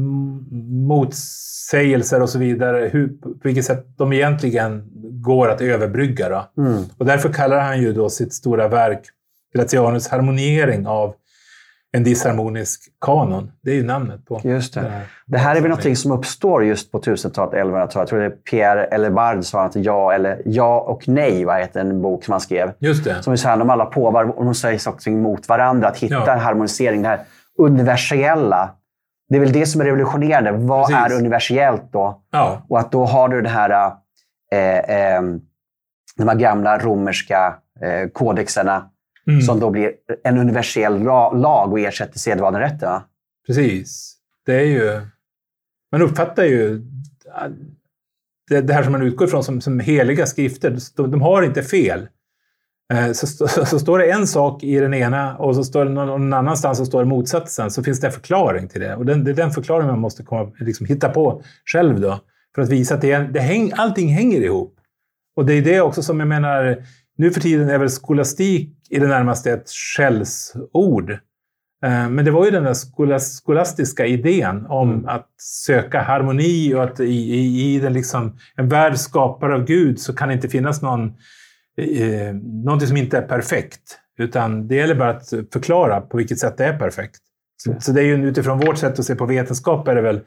motsägelser och så vidare, hur, på vilket sätt de egentligen går att överbrygga. Då. Mm. Och därför kallar han ju då sitt stora verk Gratianus harmoniering av en disharmonisk kanon. Det är ju namnet på Just det. det här. Det här är väl någonting som uppstår just på 1000-talet, 1100-talet. Jag tror det är Pierre Elevard som har ett ja eller ja och nej, vad heter en bok som han skrev. Just det. Som är så här, de alla påvar och de säger saker emot varandra. Att hitta Ja. en harmonisering, det här universella. Det är väl det som är revolutionerande. Vad Precis. är universellt då? Ja, Och att då har du det här, eh, eh, de här gamla romerska eh, kodexerna mm, som då blir en universell la- lag och ersätter sedvanerätten. va? precis. Det är ju... Man uppfattar ju det, det här som man utgår ifrån som, som heliga skrifter. De, de har inte fel. Eh, Så, st- så står det en sak i den ena och så står det någon, någon annanstans så står det motsatsen. Så finns det en förklaring till det. Och den, det är den förklaringen man måste komma, liksom, hitta på själv då. För att visa att det, det häng, allting hänger ihop. Och det är det också som jag menar, nu för tiden är väl skolastik i det närmaste ett skällsord. Eh, Men det var ju den där skolas, skolastiska idén om Mm. att söka harmoni och att i, i, i den liksom, en värld skapad av Gud så kan det inte finnas någon, eh, någonting som inte är perfekt. Utan det gäller bara att förklara på vilket sätt det är perfekt. Så, så det är ju utifrån vårt sätt att se på vetenskap är det väl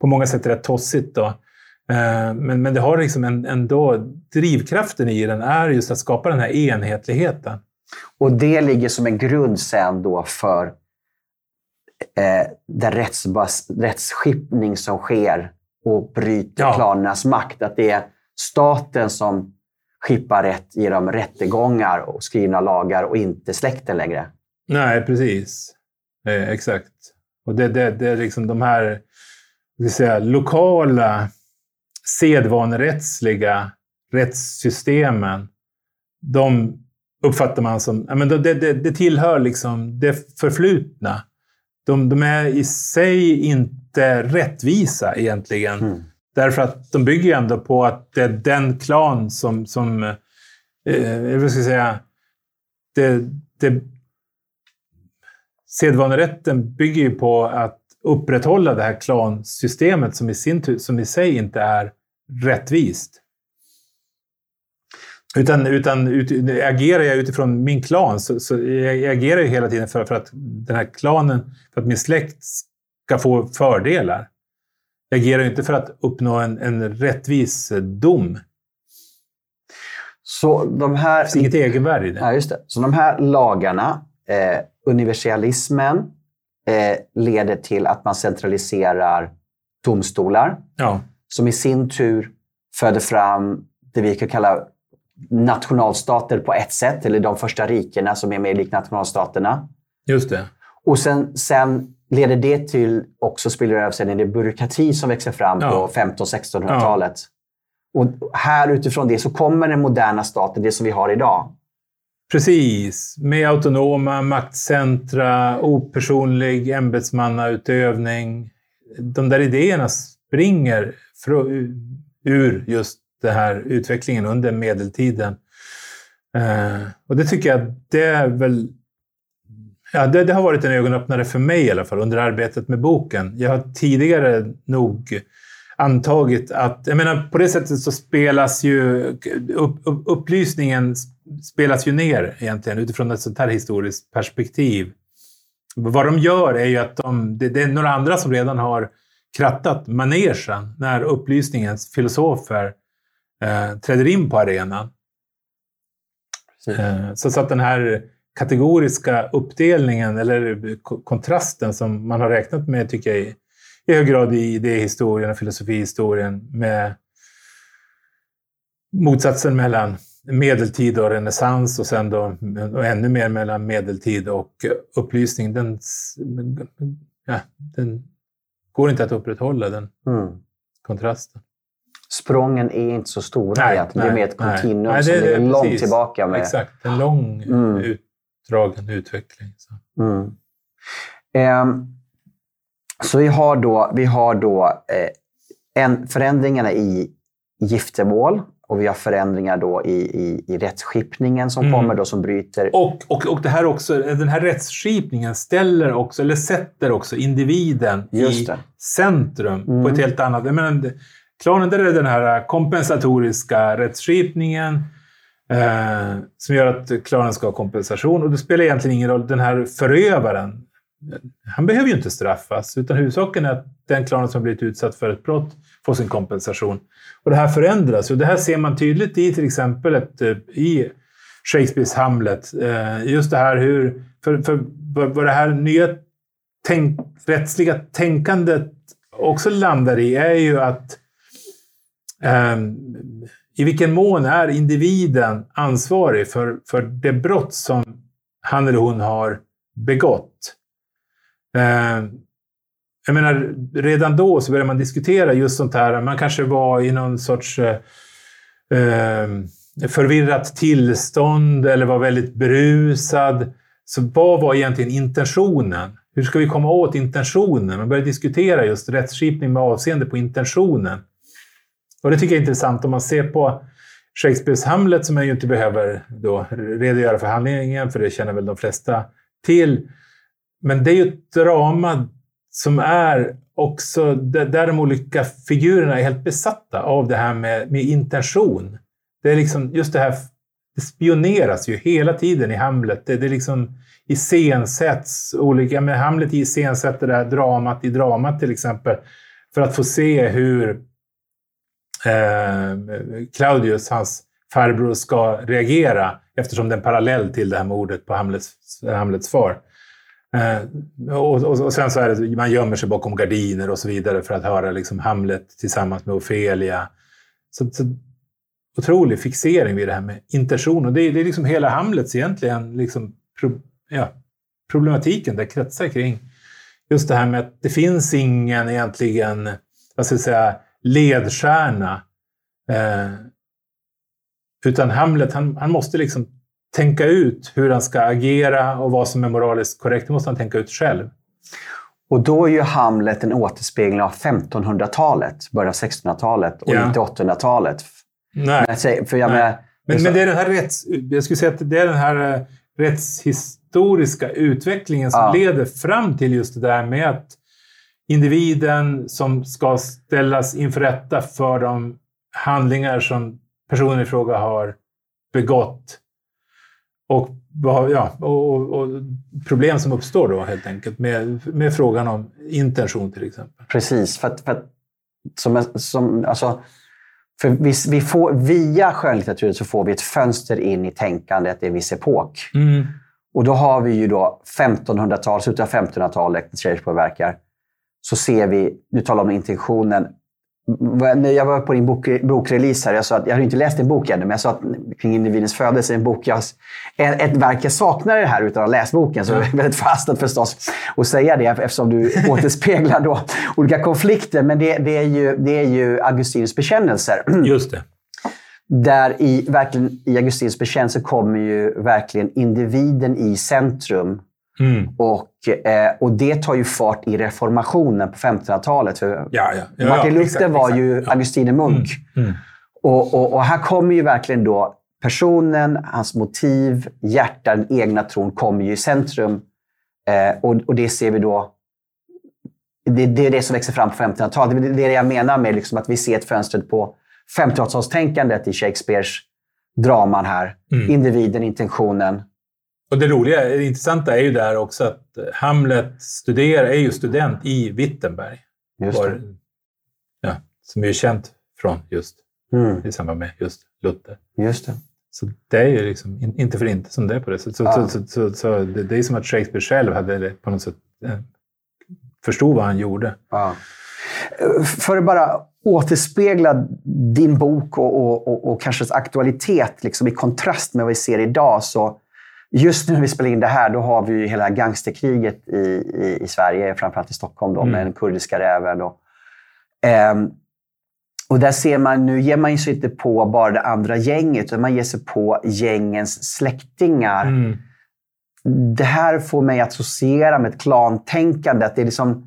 på många sätt rätt tossigt. Då. Eh, Men, men det har liksom en, ändå, drivkraften i den är just att skapa den här enhetligheten. Och det ligger som en grund sen då för eh, den rättsbas- rättsskipning som sker och bryter Ja. klanernas makt. Att det är staten som skippar rätt genom rättegångar och skrivna lagar och inte släkten längre. Nej, precis. Eh, exakt. Och det, det, det är liksom de här säga, lokala sedvanerättsliga rättssystemen. De uppfattar man som... Ja, men det, det, det tillhör liksom det förflutna. De, de är i sig inte rättvisa egentligen. Mm. Därför att de bygger ju ändå på att det är den klan som... som eh, vad ska jag säga? Det, det, sedvanerätten bygger ju på att upprätthålla det här klansystemet som i, sin som i sig inte är rättvist. Utan, utan ut, agerar jag utifrån min klan så, så jag agerar jag hela tiden för, för att den här klanen, för att min släkt ska få fördelar. Jag agerar inte för att uppnå en, en rättvis dom. Så de här... Det finns inget egenvärde i det. Ja, just det. Så de här lagarna, eh, universalismen, eh, leder till att man centraliserar domstolar. Ja. Som i sin tur föder fram det vi kan kalla nationalstater på ett sätt, eller de första rikena som är mer lik nationalstaterna. Just det. Och sen, sen leder det till, också spiller över sig, en byråkrati som växer fram ja. på 1500-1600-talet. Ja. Och här utifrån det så kommer den moderna staten, det som vi har idag. Precis, med autonoma maktcentra, opersonlig ämbetsmannautövning. De där idéerna springer ur just den här utvecklingen under medeltiden. Eh, och det tycker jag, det är väl... Ja, det, det, har varit en ögonöppnare för mig i alla fall under arbetet med boken. Jag har tidigare nog antagit att, jag menar på det sättet så spelas ju upp, upp, upplysningen spelas ju ner egentligen utifrån ett sånt här historiskt perspektiv. Vad de gör är ju att de, det, det är några andra som redan har krattat manegen när upplysningens filosofer eh, träder in på arenan. Eh, så, att den här kategoriska uppdelningen eller kontrasten som man har räknat med tycker jag i hög grad i idéhistorien och filosofihistorien med motsatsen mellan medeltid och renässans och sen då och ännu mer mellan medeltid och upplysning. Den, ja, den går inte att upprätthålla, den mm. kontrasten. Sprången är inte så stora nej, egentligen. det är mer ett kontinuum nej, som ligger långt precis. tillbaka. Med... Exakt, en lång mm. utdragen utveckling. Så. Mm. Eh, så vi har då, vi har då eh, en, förändringarna i giftermål och vi har förändringar då i, i, i rättsskipningen som mm. kommer då som bryter... Och, och, och det här också, den här rättsskipningen ställer också, eller sätter också individen i centrum mm. på ett mm. helt annat... Jag menar, klanen, där är den här kompensatoriska rättsskipningen eh, som gör att klanen ska ha kompensation. Och det spelar egentligen ingen roll, den här förövaren, han behöver ju inte straffas, utan huvudsaken är att den klanen som blivit utsatt för ett brott får sin kompensation. Och det här förändras. Och det här ser man tydligt i till exempel ett, eh, i Shakespeares Hamlet. Eh, just det här hur... För, för vad det här nya tänk, rättsliga tänkandet också landar i är ju att um, i vilken mån är individen ansvarig för, för det brott som han eller hon har begått? Eh, jag menar, redan då så började man diskutera just sånt här. Man kanske var i någon sorts eh, eh, förvirrat tillstånd eller var väldigt berusad. Så vad var egentligen intentionen? Hur ska vi komma åt intentionen? Man började diskutera just rättsskipning med avseende på intentionen. Och det tycker jag är intressant om man ser på Shakespeares Hamlet, som jag ju inte behöver då redogöra för handlingen, för det känner väl de flesta till. Men det är ju ett drama som är också där de olika figurerna är helt besatta av det här med, med intention. Det är liksom just det här, det spioneras ju hela tiden i Hamlet. Det, det är liksom iscensätts olika, men Hamlet iscensätter det här dramat i dramat till exempel för att få se hur eh, Claudius, hans farbror, ska reagera eftersom det är en parallell till det här mordet på Hamlets, Hamlets far. Eh, och, och, och, sen så är det, man gömmer sig bakom gardiner och så vidare för att höra liksom Hamlet tillsammans med Ofelia. Så, så otrolig fixering vid det här med intention. Och det, det är liksom hela Hamlets egentligen liksom, pro, ja, problematiken det kretsar kring. Just det här med att det finns ingen egentligen, vad ska jag säga, ledstjärna. Eh, utan Hamlet, han, han måste liksom tänka ut hur han ska agera och vad som är moraliskt korrekt. Det måste han tänka ut själv. Och då är ju Hamlet en återspegling av 1500-talet, början av 1600-talet och ja. inte 800-talet. Nej. Men, för jag Nej. Med, men, men det är den här rätts... Jag skulle säga att det är den här eh, rättshistoriska utvecklingen som ja. leder fram till just det där med att individen som ska ställas inför rätta för de handlingar som personen i fråga har begått och, ja, och, och, problem som uppstår då helt enkelt med, med frågan om intention till exempel. Precis, för att, för att som, som, alltså, för vi, vi får, via skönlitteraturen så får vi ett fönster in i tänkandet i en viss epok. Mm. Och då har vi ju då 1500-tal, slutet av 1500-talet, när Shakespeare verkar. Så ser vi, du talar om intentionen, när jag var på din bok, bokrelease här, jag sa att jag har inte läst din bok ännu, men jag sa att kring individens födelse, en bok jag, ett verk jag saknar det här utan att ha läst boken. Så det är väldigt fastat förstås att säga det eftersom du återspeglar då olika konflikter. Men det, det, är ju, det är ju Augustinus bekännelser. Just det. Där i, verkligen, i Augustinus bekännelse kommer ju verkligen individen i centrum Mm. Och, eh, och det tar ju fart i reformationen på 1500-talet. För ja, ja. Ja, Martin Luther exakt, var exakt. ju Ja. Augustiner munk. Mm. Mm. Och, och, och här kommer ju verkligen då personen, hans motiv, hjärta, den egna tron kommer ju i centrum. Eh, och, och det ser vi då det, det är det som växer fram på 1500-talet. Det är det jag menar med liksom att vi ser ett fönster på 1500-talstänkandet i Shakespeares draman här. Mm. Individen, intentionen. Och det roliga, det intressanta är ju där också att Hamlet studerar, är ju student i Wittenberg. Just. Var, ja, som är ju känt från just Mm, i samband med just Luther. just det. Så det är ju liksom in, inte för inte som det är på det sättet. Så, Ja. så, så, så, det, det är som att Shakespeare själv hade på något sätt eh, förstod vad han gjorde. Ja. För att bara återspegla din bok och, och, och, och kanske aktualitet liksom i kontrast med vad vi ser idag. så Just nu när vi spelar in det här, då har vi ju hela gangsterkriget i, i, i Sverige, framförallt i Stockholm, då, Mm. med den kurdiska räven. Och, ehm, och där ser man, nu ger man sig inte på bara det andra gänget, utan man ger sig på gängens släktingar Mm. det här får mig att associera med ett klantänkande. Att det är liksom,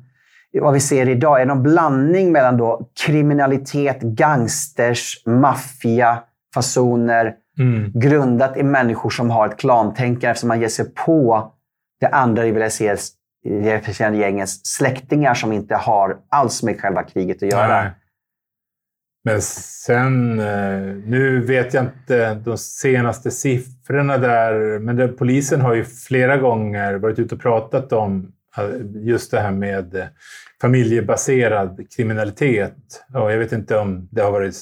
vad vi ser idag är någon blandning mellan då kriminalitet, gangsters, maffia, fasoner Mm. grundat i människor som har ett klantänkande eftersom man ger sig på det andra rivaliserande gängens släktingar som inte har alls med själva kriget att göra. Nej. Men sen, eh, nu vet jag inte de senaste siffrorna där, men polisen har ju flera gånger varit ute och pratat om just det här med eh, familjebaserad kriminalitet. Och jag vet inte om det har varit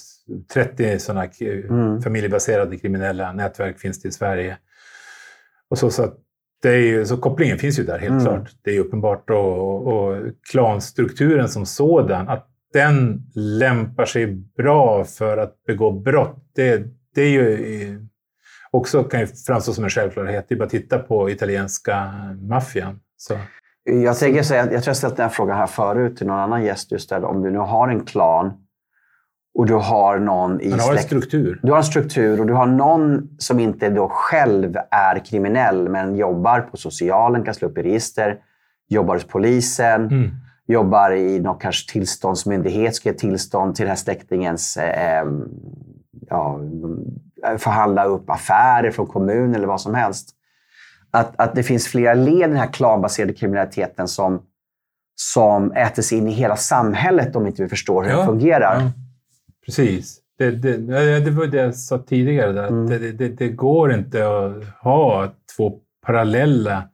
30 sådana Mm. familjebaserade kriminella nätverk finns det i Sverige. Och så, så, att det är ju, så kopplingen finns ju där helt Mm. klart. Det är uppenbart. Och, och klanstrukturen som sådan, att den lämpar sig bra för att begå brott. Det, det är ju eh, också kan ju framstå som en självklarhet. Det är bara att titta på italienska maffian. Så, Jag tänker säga, jag tror jag ställt den här frågan här förut till någon annan gäst. Just där, om du nu har en klan och du har någon i man har en struktur. Du har en struktur och du har någon som inte då själv är kriminell men jobbar på socialen, kan slå upp i register, jobbar hos polisen, Mm. jobbar i någon kanske tillståndsmyndighet, ska ge tillstånd till den här släktingens eh, ja, förhandla upp affärer från kommunen eller vad som helst. Att, att det finns flera led i den här klanbaserade kriminaliteten som, som äter sig in i hela samhället om inte vi förstår hur det Ja, fungerar. Ja, precis. Det, det, det var det jag sa tidigare. Där. Mm. Det, det, det går inte att ha två parallella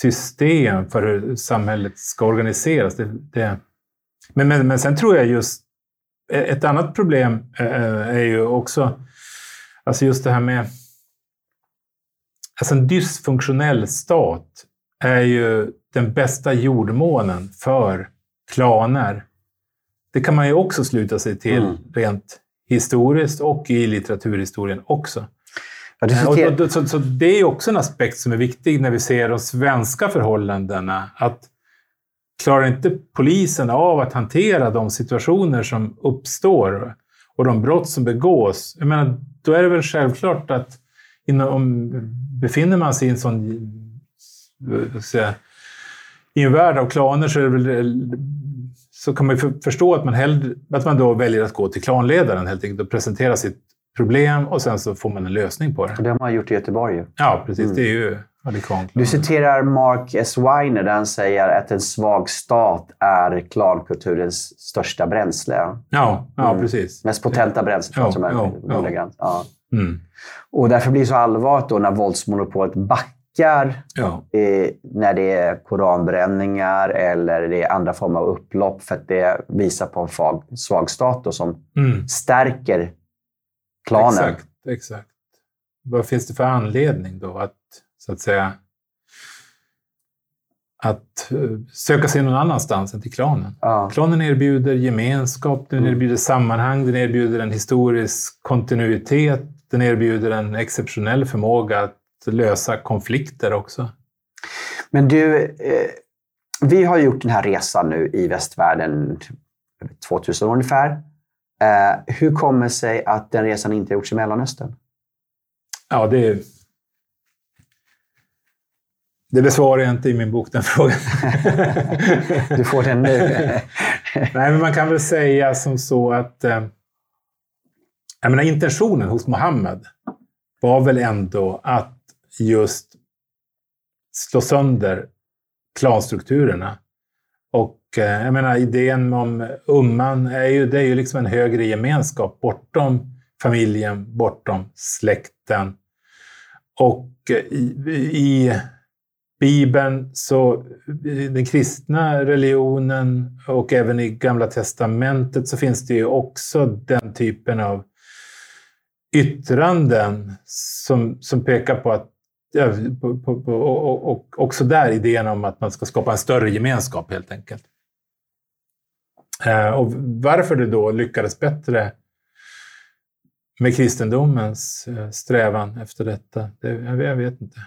system för hur samhället ska organiseras. Det, det. Men, men, men sen tror jag just ett annat problem eh, är ju också alltså just det här med Alltså en dysfunktionell stat är ju den bästa jordmånen för klaner. Det kan man ju också sluta sig till Mm. rent historiskt och i litteraturhistorien också. Ja, Och, och, och, så, så det är också en aspekt som är viktig när vi ser de svenska förhållandena. Att klarar inte polisen av att hantera de situationer som uppstår och de brott som begås, jag menar, då är det väl självklart att inom, om, befinner man sig i en sån säga, i en värld av klaner så, väl, så kan man ju för, förstå att man, hellre, att man då väljer att gå till klanledaren helt enkelt och presentera sitt problem och sen så får man en lösning på det. Det har man gjort i Göteborg. ju. Ja, precis. Mm. Det är ju radikalt. Du citerar Mark S. Weiner där han säger att en svag stat är klankulturens största bränsle. Ja, ja Mm. precis. Mest potenta bränsle Ja, som är ja, ja. Ja. Mm. Och därför blir det så allvarligt då när våldsmonopolet backar Ja. eh, när det är koranbränningar eller det är andra former av upplopp för att det visar på en svag, svag stat då, som Mm. stärker klanen. Exakt, exakt. Vad finns det för anledning då att, så att säga, att eh, söka sig någon annanstans än till klanen? Ja. Klanen erbjuder gemenskap, den Mm. erbjuder sammanhang, den erbjuder en historisk kontinuitet, den erbjuder en exceptionell förmåga att lösa konflikter också. Men du, eh, vi har gjort den här resan nu i västvärlden 2000 år ungefär. Eh, hur kommer det sig att den resan inte gjorts i Mellanöstern? Ja, det, det besvarar jag inte i min bok, den frågan. Du får den nu. Nej, men man kan väl säga som så att eh, jag menar, intentionen hos Mohammed var väl ändå att just slå sönder klanstrukturerna. Och eh, jag menar, idén om umman är ju, det är ju liksom en högre gemenskap bortom familjen, bortom släkten. Och eh, i, i Bibeln, så den kristna religionen och även i Gamla Testamentet så finns det ju också den typen av yttranden som, som pekar på att på, på, på, och, också där idén om att man ska skapa en större gemenskap helt enkelt. Eh, och varför det då lyckades bättre med kristendomens eh, strävan efter detta, det, jag, vet inte.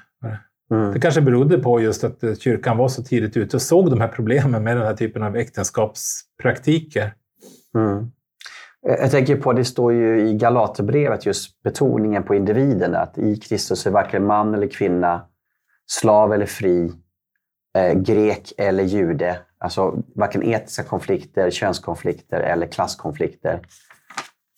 Mm. Det kanske berodde på just att eh, kyrkan var så tidigt ute och såg de här problemen med den här typen av äktenskapspraktiker. Mm. Eh, Jag tänker på, det står ju i Galaterbrevet just betoningen på individen, att i Kristus är varken man eller kvinna, slav eller fri, eh, grek eller jude. Alltså varken etiska konflikter, könskonflikter eller klasskonflikter.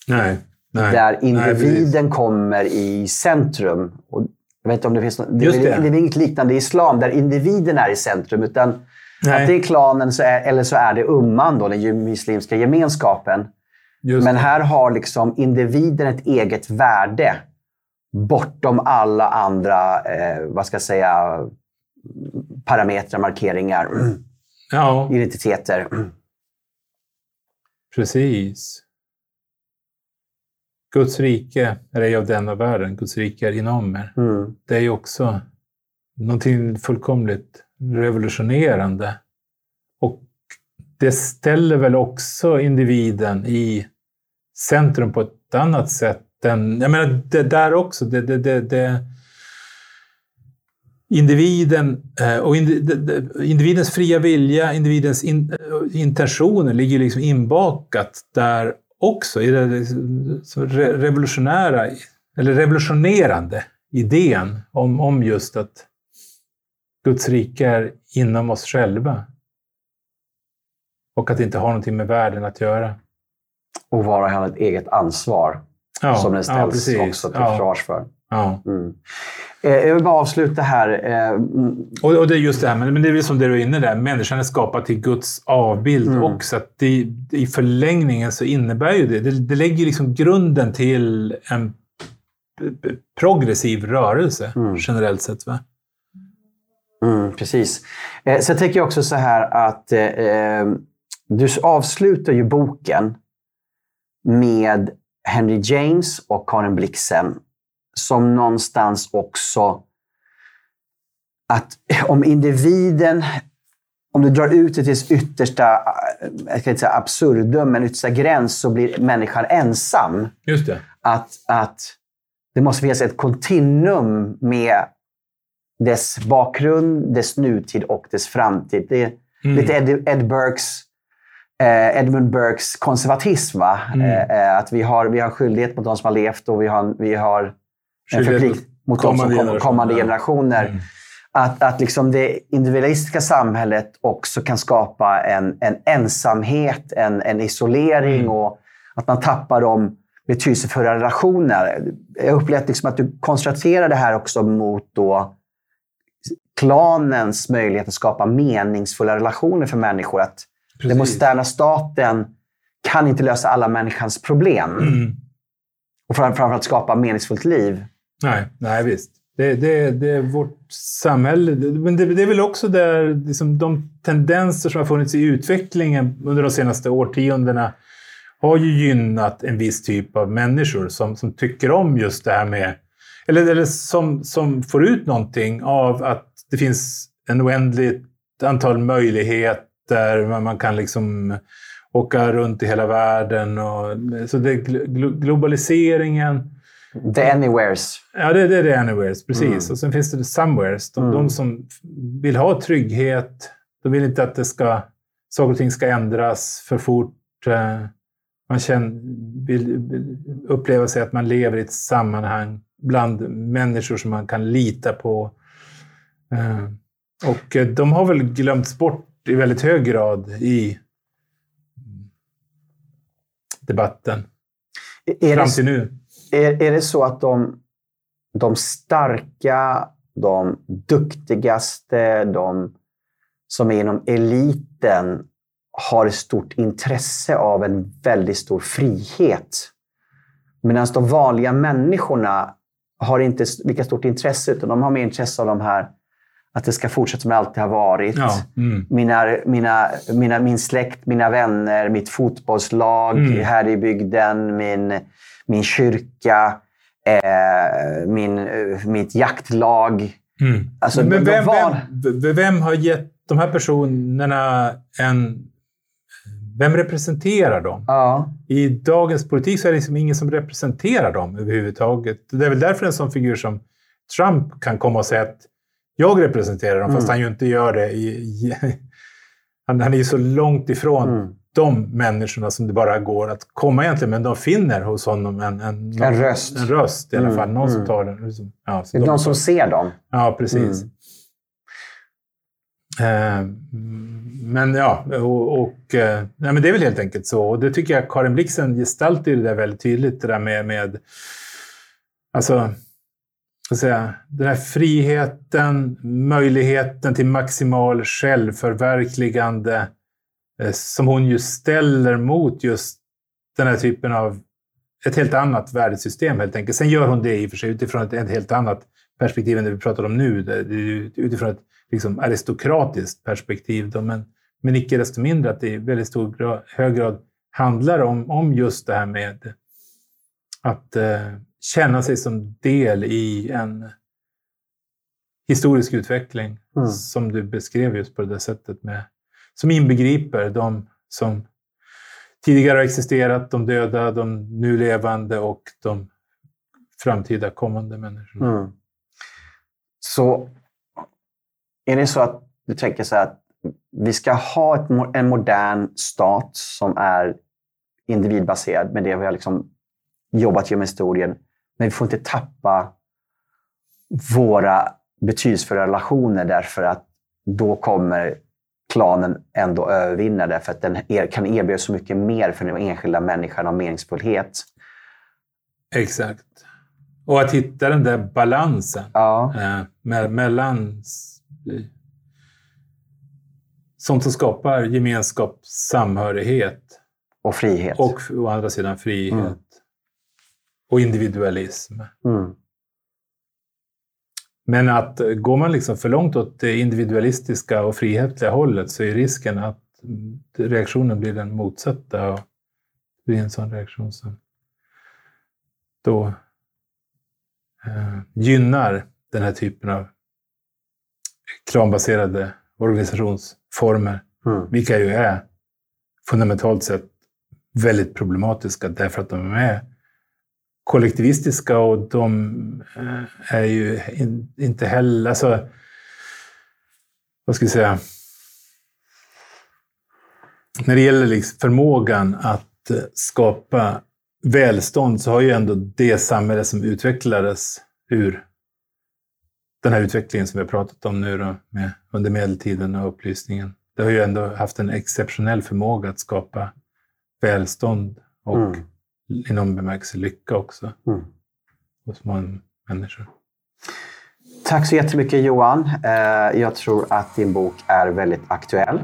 Nej. nej. där Nej, individen kommer i centrum. Och jag vet inte om det finns något, det, är det. det är inget liknande i islam, där individen är i centrum. Utan Nej. antingen klanen så är, eller så är det umman, då, den muslimska gemenskapen. Just Men det. här har liksom individen ett eget värde bortom alla andra eh, vad ska jag säga, parametrar, markeringar, Ja, identiteter. precis. Guds rike är ej av denna världen, Guds rike är inom er. Mm. Det är ju också någonting fullkomligt revolutionerande. Och det ställer väl också individen i centrum på ett annat sätt än... Jag menar, det där också. Det, det, det, det, individen eh, och individens fria vilja, individens in, eh, intentioner ligger liksom inbakat där också. I det revolutionära, eller revolutionerande idén om, om just att Guds rike är inom oss själva. Och att det inte har någonting med världen att göra. Och var och en har ett eget ansvar Ja, som den ja, ställs precis. också till Ja, försvars för. ja. Mm. Eh, Jag vill bara avsluta här. Eh, mm, Och, och det är just det här, men men det är väl som det du är inne där, människan är skapad till Guds avbild Mm. också. Att det, I förlängningen så innebär ju det, det, det lägger liksom grunden till en progressiv rörelse Mm. generellt sett. Va? Mm, precis. Eh, jag tänker också så här att eh, eh, du avslutar ju boken med Henry James och Karin Blixen som någonstans också att om individen, om du drar ut det till dess yttersta, jag ska inte säga absurdum, men yttersta gräns så blir människan ensam Just det. att, att det måste finnas ett kontinuum med dess bakgrund, dess nutid och dess framtid. Det är Mm. lite Ed, Ed Burkes, Edmund Burkes konservatism. Va? Mm. Eh, eh, att vi har, vi har skyldighet mot de som har levt och vi har, vi har en förplikt mot de som kommande kommer, kommande generationer. generationer. Mm. Att, att liksom det individualistiska samhället också kan skapa en, en ensamhet, en, en isolering Mm. och att man tappar de betydelsefulla relationer. Jag upplevde liksom att du konstaterar det här också mot då klanens möjlighet att skapa meningsfulla relationer för människor. Att den Precis. moderna staten kan inte lösa alla människans problem. Mm. Och framförallt skapa meningsfullt liv. Nej, nej visst. Det, det, det är vårt samhälle. Men det, det är väl också där liksom, de tendenser som har funnits i utvecklingen under de senaste årtiondena har ju gynnat en viss typ av människor som, som tycker om just det här med... Eller, eller som, som får ut någonting av att det finns en oändligt antal möjligheter. Man kan liksom åka runt i hela världen. Och, så det, globaliseringen The anywheres. Ja, det, det är the anywheres, precis. Mm. Och sen finns det the somewheres. De, mm. de, som vill ha trygghet. De vill inte att det ska, saker och ting ska ändras för fort. Eh, man känner, vill, vill uppleva sig att man lever i ett sammanhang bland människor som man kan lita på. Eh, och eh, de har väl glömts bort i väldigt hög grad i debatten. Är Fram till nu. Är, är det så att de, de starka, de duktigaste, de som är inom eliten har ett stort intresse av en väldigt stor frihet. Medan de vanliga människorna har inte lika stort intresse, utan de har mer intresse av de här att det ska fortsätta som det alltid har varit. Ja, mm. mina, mina, mina, min släkt, mina vänner, mitt fotbollslag mm. här i bygden, min, min kyrka, eh, min, eh, mitt jaktlag. Mm. Alltså, Men vem, var... vem, vem, har gett de här personerna en... Vem representerar dem? Ja. I dagens politik så är det liksom ingen som representerar dem överhuvudtaget. Det är väl därför en sån figur som Trump kan komma och säga att jag representerar dem, mm. fast han ju inte gör det. I, i, han, han, är ju så långt ifrån mm de människorna som det bara går att komma egentligen, men de finner hos honom en, en, en röst. En röst i alla mm, fall. Någon mm. som tar den. Liksom, ja, det är de någon som ser dem. Ja, precis. Mm. Eh, men ja, och, och eh, nej, men det är väl helt enkelt så. Och det tycker jag Karin Blixen gestaltar det där väldigt tydligt, det där med, med alltså, så säga, den här friheten, möjligheten till maximal självförverkligande, eh, som hon ju ställer mot just den här typen av ett helt annat värdesystem helt enkelt. Sen gör hon det i och för sig utifrån ett, ett helt annat perspektiv än det vi pratar om nu. Utifrån ett liksom, aristokratiskt perspektiv. Då, men, men icke desto mindre att det i väldigt stor grad, hög grad handlar om, om just det här med att eh, känna sig som del i en historisk utveckling mm. som du beskrev just på det där sättet med som inbegriper de som tidigare har existerat, de döda, de nu levande och de framtida kommande människorna. Mm. Så är det så att du tänker så här att vi ska ha ett, en modern stat som är individbaserad med det vi har liksom jobbat genom historien. Men vi får inte tappa våra betydelsefulla relationer därför att då kommer klanen ändå övervinna därför att den kan erbjuda så mycket mer för den enskilda människan av meningsfullhet. Exakt. Och att hitta den där balansen ja. eh, mellan sånt som skapar gemenskap, samhörighet. Och frihet. Och å andra sidan frihet. Mm. Och individualism. Mm. Men att går man liksom för långt åt det individualistiska och frihetliga hållet så är risken att reaktionen blir den motsatta. Och det blir en sån reaktion som då eh, gynnar den här typen av klanbaserade organisationsformer, mm. vilka ju är fundamentalt sett väldigt problematiska därför att de är kollektivistiska och de eh, är ju inte heller... Alltså, vad ska jag säga? När det gäller liksom förmågan att eh, skapa välstånd så har ju ändå det samhälle som utvecklades ur den här utvecklingen som vi har pratat om nu då, med, under medeltiden och upplysningen. Det har ju ändå haft en exceptionell förmåga att skapa välstånd och mm i någon bemärkelse lycka också mm. hos många människor. Tack så jättemycket Johan. Eh, jag tror att din bok är väldigt aktuell.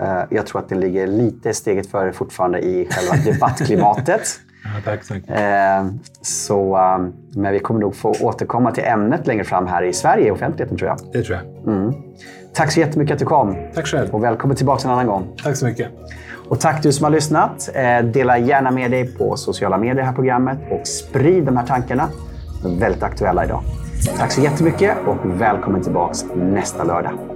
Eh, jag tror att den ligger lite steget före fortfarande i själva debattklimatet. tack så mycket. Eh, så, men vi kommer nog få återkomma till ämnet längre fram här i Sverige, i offentligheten tror jag. Det tror jag. Mm. Tack så jättemycket att du kom. Tack själv. Och välkommen tillbaka en annan gång. Tack så mycket. Och tack du som har lyssnat. Eh, dela gärna med dig på sociala medier i det här programmet och sprid de här tankarna. De är väldigt aktuella idag. Tack så jättemycket och välkommen tillbaka nästa lördag.